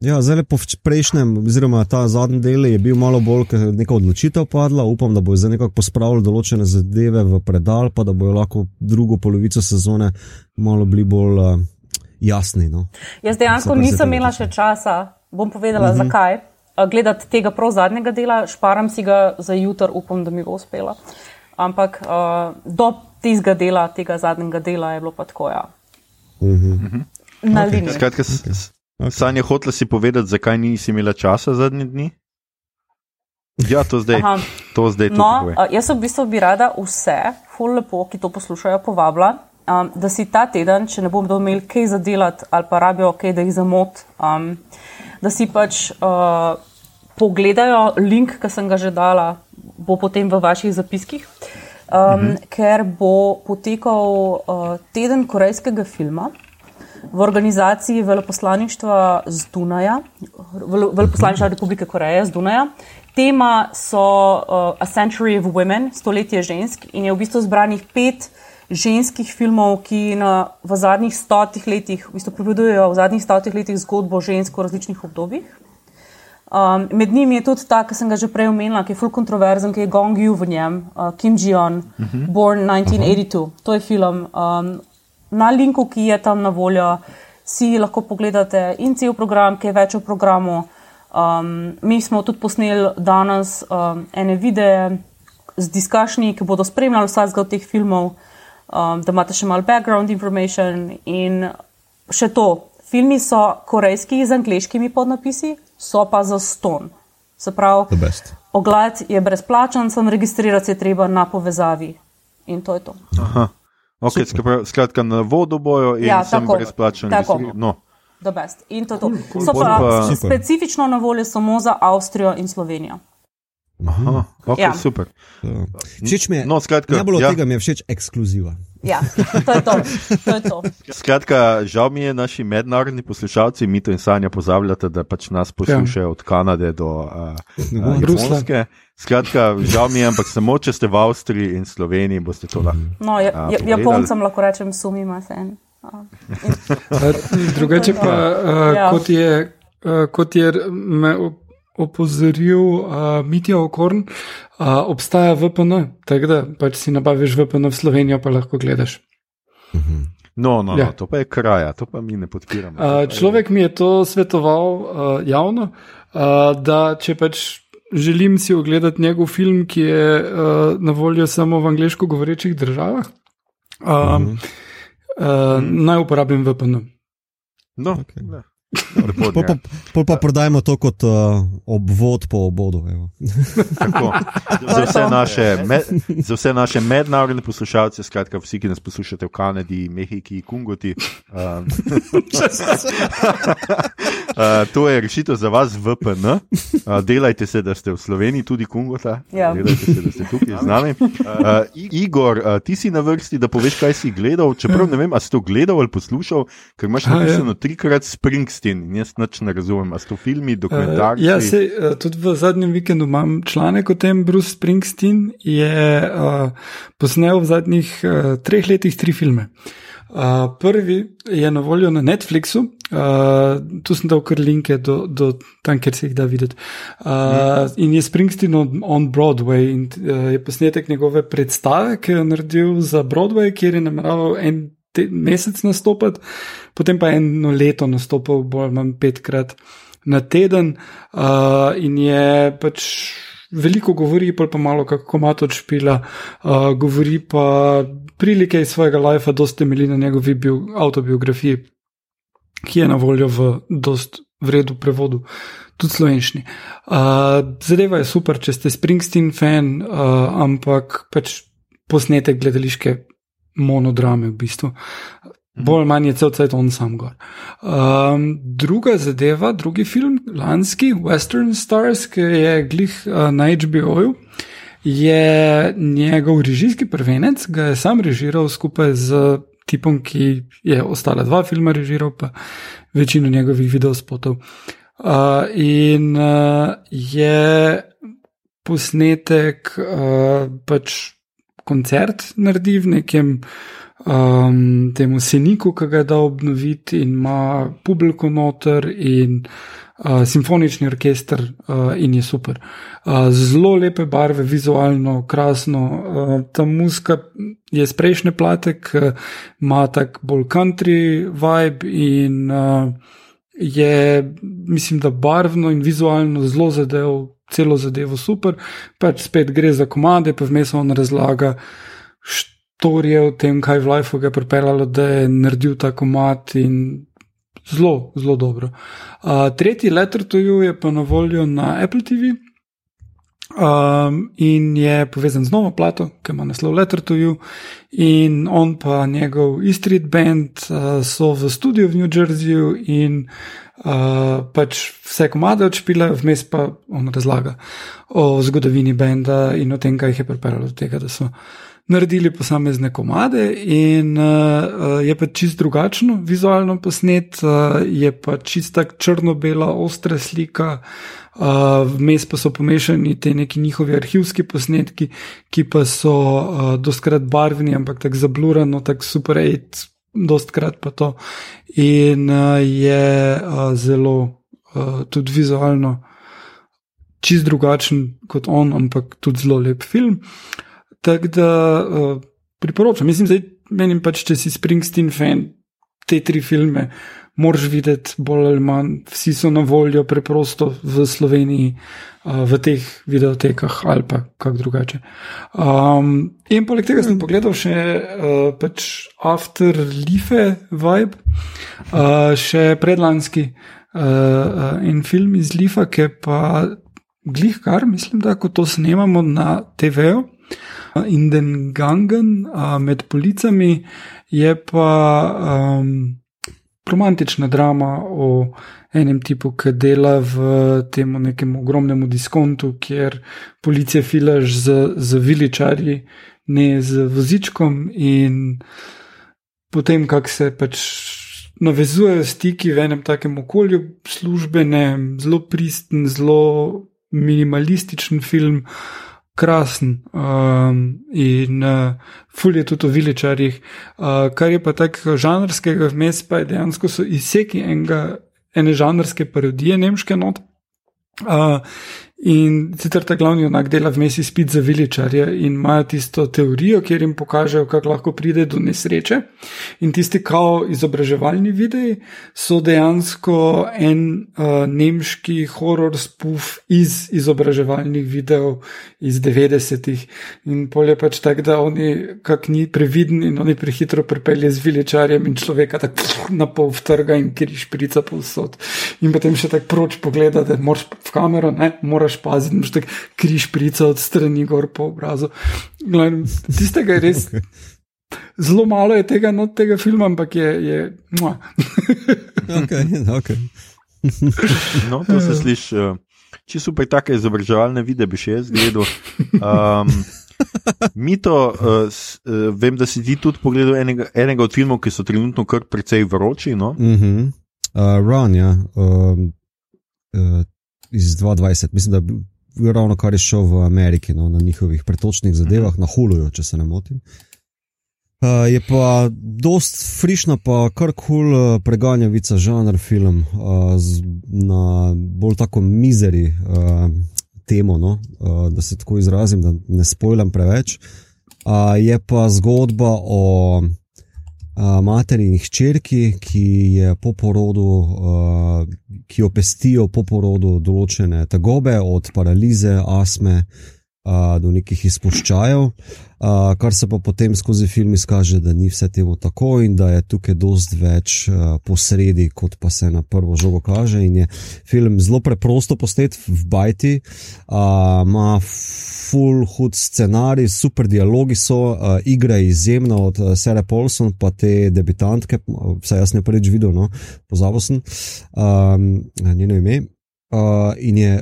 Ja, zdaj po prejšnjem, oziroma ta zadnji del je bil malo bolj, ker je neka odločitev padla. Upam, da bo zdaj nekako pospravili določene zadeve v predal, pa da bojo lahko drugo polovico sezone malo bolj. Uh, jasni. No. Jaz dejansko nisem imela še časa, bom povedala, uh mhm. -huh. zakaj. Gledati tega prav zadnjega dela, šparam si ga za jutro, upam, da mi bo uspelo. ampak uh, do tistega dela, tega zadnjega dela je bilo pa tako. Ja. Uh -huh. Na okay. liniji. Skratka, okay. okay. Sanja, hotela si povedati, zakaj nisi imela časa zadnji dni? Ja, to zdaj. To zdaj no, uh, jaz v bistvu bi rada vse, ful lepo, ki to poslušajo, povabila, um, da si ta teden, če ne bom imel kaj za delati ali pa rabijo kaj, da jih zamot, um, da si pač uh, pogledajo link, ki sem ga že dala, bo potem v vaših zapiskih, um, mhm. ker bo potekal uh, teden korejskega filma. V organizaciji veleposlaništva z Dunaja, veleposlaništva Republike Koreje z Dunaja. Tema so uh, A Century of Women, stoletje žensk, in je v bistvu zbranih pet ženskih filmov, ki na, v zadnjih stotih letih, v bistvu pripovedujejo v zadnjih stotih letih zgodbo žensk v različnih obdobjih. Um, med njimi je tudi ta, ki sem ga že prej omenila, ki je full kontroverzen, ki je Gong Yu v njem, uh, Kim Ji-on, uh mhm. -huh. Born 1982. Uh -huh. To je film. Um, na linku, ki je tam na voljo, si lahko pogledate in cel program, ki je več o programu. Um, mi smo tudi posneli danes um, ene videe z diskašnji, ki bodo spremljali vsakega od teh filmov, um, da imate še malo background information in še to. Filmi so korejski z angliškimi podnapisi, so pa za ston. Se pravi, ogled je brezplačen, sem registrirati se treba na povezavi. In to je to. Aha. Okay, skratka, na vodo bojo in ja, sem brezplačen. No. In to je to. So pa, pa specifično na voljo samo za Avstrijo in Slovenijo. Aha, okay, ja. super. Všeč mi je, no, skratka, najbolj od ja. tega mi je všeč ekskluziva. Ja, <laughs> to je to. to, je to. Skratka, žal mi je, naši mednarodni poslušalci, mi to in sanja pozabljate, da pač nas poslušajo ja. od Kanade do uh, Ruske. Skratka, žal mi je, ampak samo če ste v Avstriji in Sloveniji, boste to lahko. No, ja, uh, Japoncem lahko rečem, sumima se en. <laughs> Drugače pa, uh, ja. kot je, uh, kot je me opozoril uh, Mitja Okorn, uh, obstaja VPN, tako da pač si nabaviš VPN v Slovenijo, pa lahko gledaš. No, no, ja. no, to pa je kraja, to pa mi ne podpiramo. Uh, človek mi je to svetoval uh, javno, uh, da če pač želim si ogledati njegov film, ki je uh, na voljo samo v angliško govorečih državah, uh, uh -huh. uh, naj uporabim VPN. No, okay. Pol pa, pol pa prodajmo to kot uh, obvod po obodu. <laughs> za, vse naše, med, za vse naše mednarodne poslušalce, skratka, vsi, ki nas poslušate v Kanadi, Mehiki, Kungoti. Um, <laughs> uh, to je rešitev za vas, VPN. Uh, delajte se, da ste v Sloveniji, tudi Kungota. Ja. Delajte se, da ste tukaj z nami. Uh, Igor, uh, ti si na vrsti, da poveš, kaj si gledal. Čeprav ne vem, ali si to gledal ali poslušal, ker imaš ja. napisano trikrat Springs. Springsteen in jaz noč ne razumem, ali so filmi, dokumentarci. Uh, ja, se, uh, tudi v zadnjem vikendu imam članek o tem, Bruce Springsteen je uh, posnel v zadnjih uh, treh letih tri filme. Uh, prvi je na voljo na Netflixu, uh, tu sem dal kar linke do, do tam, kjer se jih da videti. Uh, in je Springsteen on, on Broadway in uh, je posnetek njegove predstave, ki je naredil za Broadway, kjer je nameraval en te, mesec nastopiti, potem pa eno leto nastopil, bolj manj petkrat na teden, uh, in je pač veliko govori, pa pa malo kako ima to špila, uh, govori pa prilike iz svojega life, dosti temelji na njegovi bio, autobiografiji, ki je na voljo v dost vredu prevodu. Tudi slovenščini. Uh, zadeva je super, če ste Springsteen fan, uh, ampak pač posnetek gledališke monodrame v bistvu. Bolj ali manj je cel cel on sam gor. Um, druga zadeva, drugi film, lanski, Western Stars, ki je glih uh, na HBO-ju, je njegov režijski prvenec, ga je sam režiral skupaj z tipom, ki je ostala dva filma režiral, pa večino njegovih videospotov. Uh, in uh, je posnetek uh, pač koncert naredi v nekem um, temu seniku, ki ga da obnoviti, in ima publiko noter in uh, simfonični orkester, uh, in je super. Uh, zelo lepe barve, vizualno, krasno. Uh, ta muska je z prejšnje plate, ki ima tak bolj country vibe in uh, je, mislim, da barvno in vizualno zelo zadev celo zadevo super. Pač spet gre za komade, pa vmes on razlaga štorije o tem, kaj v Lifeu ga je pripeljalo, da je naredil ta komad in zelo, zelo dobro. Uh, tretji letter to you je pa na voljo na Apple TV. Um, in je povezan z novo plato, ki ima naslov Letter to You, in on pa njegov E-Street Band uh, so v studiu v New Jerseyju in uh, pač vse komade odšpile, vmes pa on razlaga o zgodovini benda in o tem, kaj jih je pripeljalo do tega, da so naredili posamezne komade. In uh, je pa čist drugačno vizualno posnet, uh, je pa čist tak črno-bela, ostra slika. Vmes uh, pa so pomešani te neki njihovi arhivski posnetki, ki pa so uh, doskrat barvni, ampak tako zablurano, tako super, ej, dostkrat pa to. In uh, je uh, zelo uh, tudi vizualno čist drugačen kot on, ampak tudi zelo lep film. Tako da uh, priporočam, mislim, da menim pač, če si Springsteen fan, te tri filme moraš videti, bolj ali manj, vsi so na voljo, preprosto v Sloveniji, uh, v teh videotekah ali pa kako drugače. Um, in poleg tega sem pogledal še uh, pač Afterlife vibe, uh, še predlanski uh, uh, en film iz Lifa, ki pa glih kar, mislim, da ko to snemamo na TV-u. In den gangen uh, med policami je pa um, romantična drama o enem tipu, ki dela v tem nekem ogromnem diskontu, kjer policija filaš z, z viličarji, ne z vozičkom, in potem, kako se pač navezujejo stiki v enem takem okolju, službene, zelo pristen, zelo minimalističen film krasen um, in uh, ful je tudi o viličarjih. Uh, kar je pa tako žanrskega vmes, pa je dejansko so izseki enega, ene žanrske parodije nemške not. Uh, In sicer ta glavni onak dela vmes izpit za viličarje in imajo tisto teorijo, kjer jim pokažejo, kako lahko pride do nesreče. In tisti kao izobraževalni videi so dejansko en uh, nemški horror spoof iz izobraževalnih videov iz 90-ih. In polje pač tak, da oni kak ni previdni in oni prehitro pripelje z viličarjem in človeka tako na pol vtrga in kjer šprica povsod. In potem še tako proč pogleda, da moraš v kamero, ne, moraš moraš paziti, da imaš križ prica od strani gor po obrazu. Gledam, tistega je res. Zelo malo je tega not tega filma, ampak je. je okay, okay. no, to se sliši. Uh, če super, take izobraževalne vide bi še jaz gledal. Um, Mito, uh, s, uh, vem, da si ti tudi pogledal enega, enega od filmov, ki so trenutno kar precej vroči. No? Uh -huh. uh, Run, ja. Uh, uh, iz 2020, mislim, da je bil ravno kar je šel v Ameriki no, na njihovih pretočnih zadevah, na Huluju, če se ne motim. Uh, je pa dost frišna, pa kar kul cool, uh, preganjavica žanr film uh, z, na bolj tako mizeri uh, temo, no, uh, da se tako izrazim, da ne spojlam preveč. Uh, je pa zgodba o materi in hčerki, ki je po porodu, ki jo pestijo po porodu določene tegobe, od paralize, astme uh, do nekih izpuščajev, uh, kar se pa potem skozi film izkaže, da ni vse temu tako in da je tukaj dost več uh, posredi, kot pa se na prvo žogo kaže. In je film zelo preprosto postet v Bajti, ima uh, full hud scenarij, super dialogi so, uh, igra je izjemna od uh, Sarah Paulson, pa te debitantke, vsaj jaz ne prvič videl, no, pozabil sem um, njeno ime. Uh, in je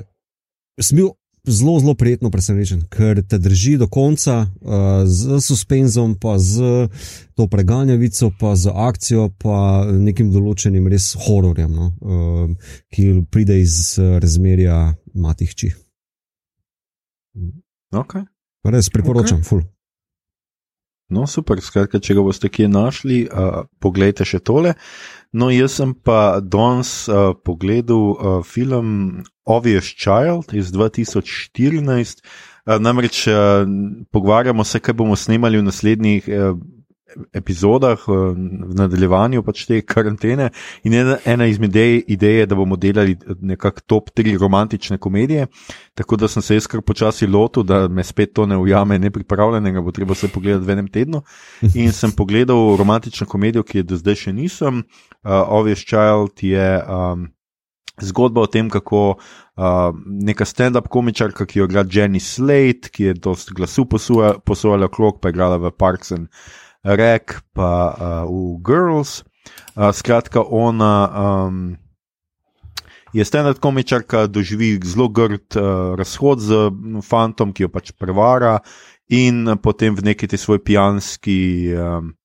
bil zelo, zelo prijetno presenečen, ker te drži do konca uh, z suspenzom, pa z to preganjavico, pa z akcijo, pa nekim določenim res hororjem, no, uh, ki pride iz razmerja matihči. Okay. Res priporočam, okay. ful. No, super, skratka, če ga boste kje našli, uh, pogledajte še tole. No, jaz sem pa danes uh, pogledal uh, film Obvious Child iz 2014. Uh, namreč uh, pogovarjamo se, kaj bomo snemali v naslednjih uh, epizodah, eh, v nadaljevanju pač te karantene. In ena, ena izmed idej je, da bomo delali nekako top tri romantične komedije. Tako da sem se jaz kar počasi lotil, da me spet to ne ujame, ne pripravljenega, bo treba se pogledati v enem tednu. In sem pogledal romantično komedijo, ki je do zdaj še nisem. Uh, Obvious Child je. Um, Zgodba o tem, kako uh, neka stand-up komičarka, ki jo igra Jenny Slate, ki je dosta glasu posojala okrog, pa je igrala v Parks and Rek, pa uh, v Girls. Uh, skratka, ona um, je stand-up komičarka, doživi zelo grd uh, razhod z fantom, ki jo pač prevara, in potem v neki tej svoj pijanski. Um,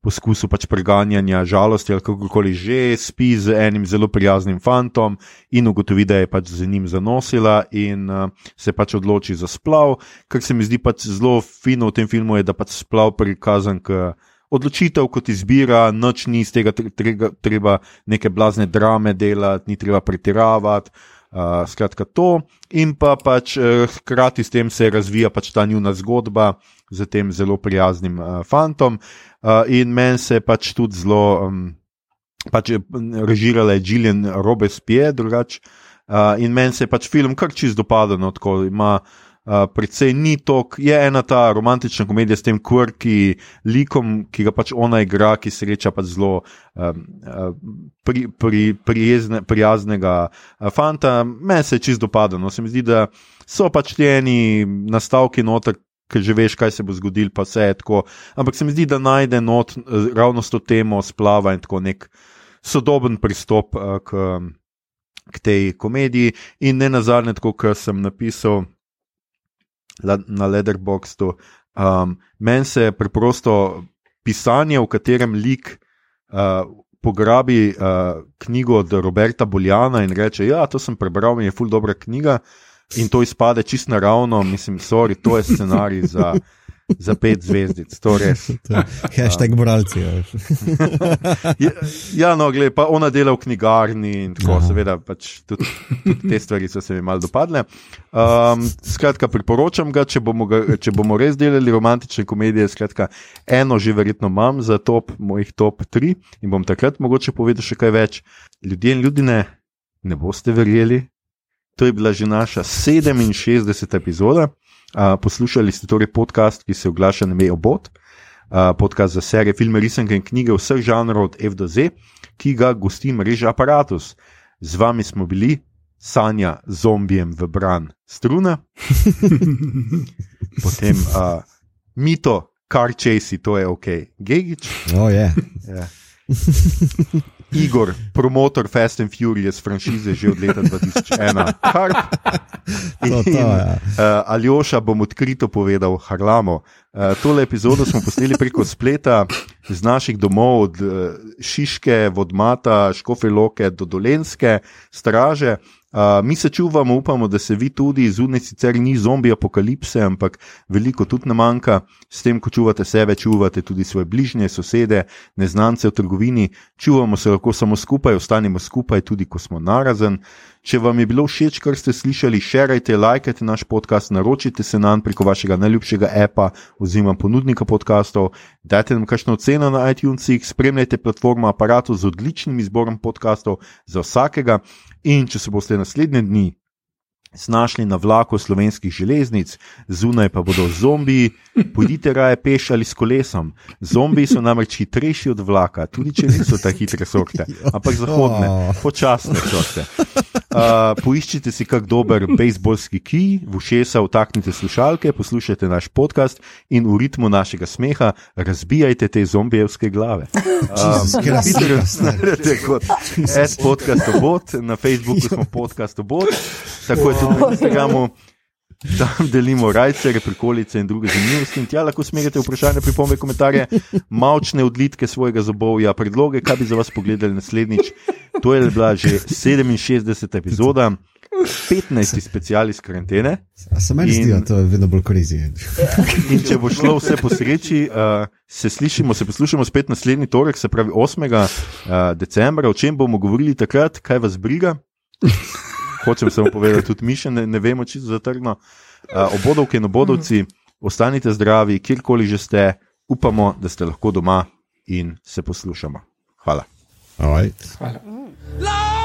poskusu pač preganjanja žalosti ali kako koli že, spi z enim zelo prijaznim fantom in ugotovi, da je pač z njim zanosila in uh, se pač odloči za splav. Kar se mi zdi pač zelo fino v tem filmu, je, da pač splav prikazan kot odločitev, kot izbira, noč ni iz tega treba, treba neke blazne drame delati, ni treba pretiravati. Uh, skratka, to, in pa pač uh, hkrati s tem se razvija pač ta njuna zgodba z tem zelo prijaznim uh, fantom. Uh, in meni se je pač tudi zelo, um, pač režirala je Julian Robespierre, drugače. Uh, in meni se je pač film kar čist dopadel, no, tako ima. Uh, predvsej ni to, je ena ta romantična komedija s tem kvrki likom, ki ga pač ona igra, ki sreča pač zelo um, pri, pri, prijezne, prijaznega fanta. Meni se je čisto dopadlo. No. Se mi zdi, da so pač ti eni nastavki noter, ker že veš, kaj se bo zgodilo, pa vse je tako. Ampak se mi zdi, da najde not eh, ravno s to temo splava in tako nek sodoben pristop uh, k, k tej komediji. In ne nazadnje, tako kot sem napisal na Leatherboxu, um, meni se preprosto pisanje, v katerem lik. Uh, Pograbi uh, knjigo od Roberta Boljana in reče: Ja, to sem prebral, mi je ful dobra knjiga. Uh, in to izpade čist naravno, mislim, sorry, to je scenarij za, za pet zvezdic, to res. <laughs> Hashtag moralci. <laughs> ja, ja, no, gled, pa ona dela v knjigarni in tako, Aha. seveda, pač tudi, tudi te stvari so se mi malo dopadle. Um, skratka, priporočam ga če, ga, če bomo res delali romantične komedije. Skratka, eno že verjetno imam za top, mojih top tri in bom takrat mogoče povedal še kaj več. Ljudje in ljudje ne, ne boste verjeli, To je bila že naša 67. epizoda. Uh, poslušali ste torej podcast, ki se oglaša na Mejo Bot, uh, podcast za serije, filme, risanke in knjige vseh žanrov od F do Z, ki ga gosti mreža Apparatus. Z vami smo bili Sanja zombijem v bran struna, <laughs> potem uh, Mito, kar česi, to je ok, Gigič. Oh, yeah. yeah. Igor, promotor Fast and Furious franšize že od leta 2001. Kar... In, to, to, ja. uh, Aljoša bom odkrito povedal, harlamo. Uh, tole epizodo smo posneli preko spleta z naših domov, od uh, Šiške, Vodmata, Škofeloke do Dolenske, straže. Uh, mi se čuvamo, upamo, da se vi tudi, zunaj sicer ni zombi apokalipse, ampak veliko tudi ne manjka. S tem, ko čuvate sebe, čuvate tudi svoje bližnje, sosede, neznance v trgovini. Čuvamo se lahko samo skupaj, ostanemo skupaj, tudi ko smo narazen. Če vam je bilo všeč, kar ste slišali, širite, lajkajte naš podcast, naročite se nam preko vašega najljubšega appa oziroma ponudnika podkastov, dajte nam kakšno oceno na iTunesih, spremljajte platformo aparatu z odličnim izborom podkastov za vsakega. In če se boste naslednje dni znašli na vlaku slovenskih železnic, zunaj pa bodo zombiji, pojdite raje peš ali s kolesom. Zombiji so namreč hitrejši od vlaka, tudi če niso tako hitre sorte, ampak zahodne, počasne sorte. Uh, poiščite si kak dober bejzbolski kij, v ušesa vtaknite slušalke, poslušajte naš podcast in v ritmu našega smeha razbijajte te zombijevske glave. Vidite, da ste kot S podcast obot, na Facebooku smo podcast obot, tako je tudi na Instagramu. Tam delimo rajce, prikolice in druge zanimivosti. In tja lahko smegate vprašanja, pripombe, komentarje, malčne odlitke svojega zobovja, predloge, kaj bi za vas pogledali naslednjič. To je bila že 67. epizoda, 15. special iz karantene. Se meni zdi, da je vedno bolj krizi. In če bo šlo vse po sreči, uh, se slišimo, se poslušamo spet naslednji torek, se pravi 8. Uh, decembra, o čem bomo govorili takrat, kaj vas briga hočem samo povedati, tudi mi še ne, ne vemo, čisto zatrgno. Uh, obodovke in obodovci, ostanite zdravi, kjerkoli že ste, upamo, da ste lahko doma in se poslušamo. Hvala. Right. Hvala.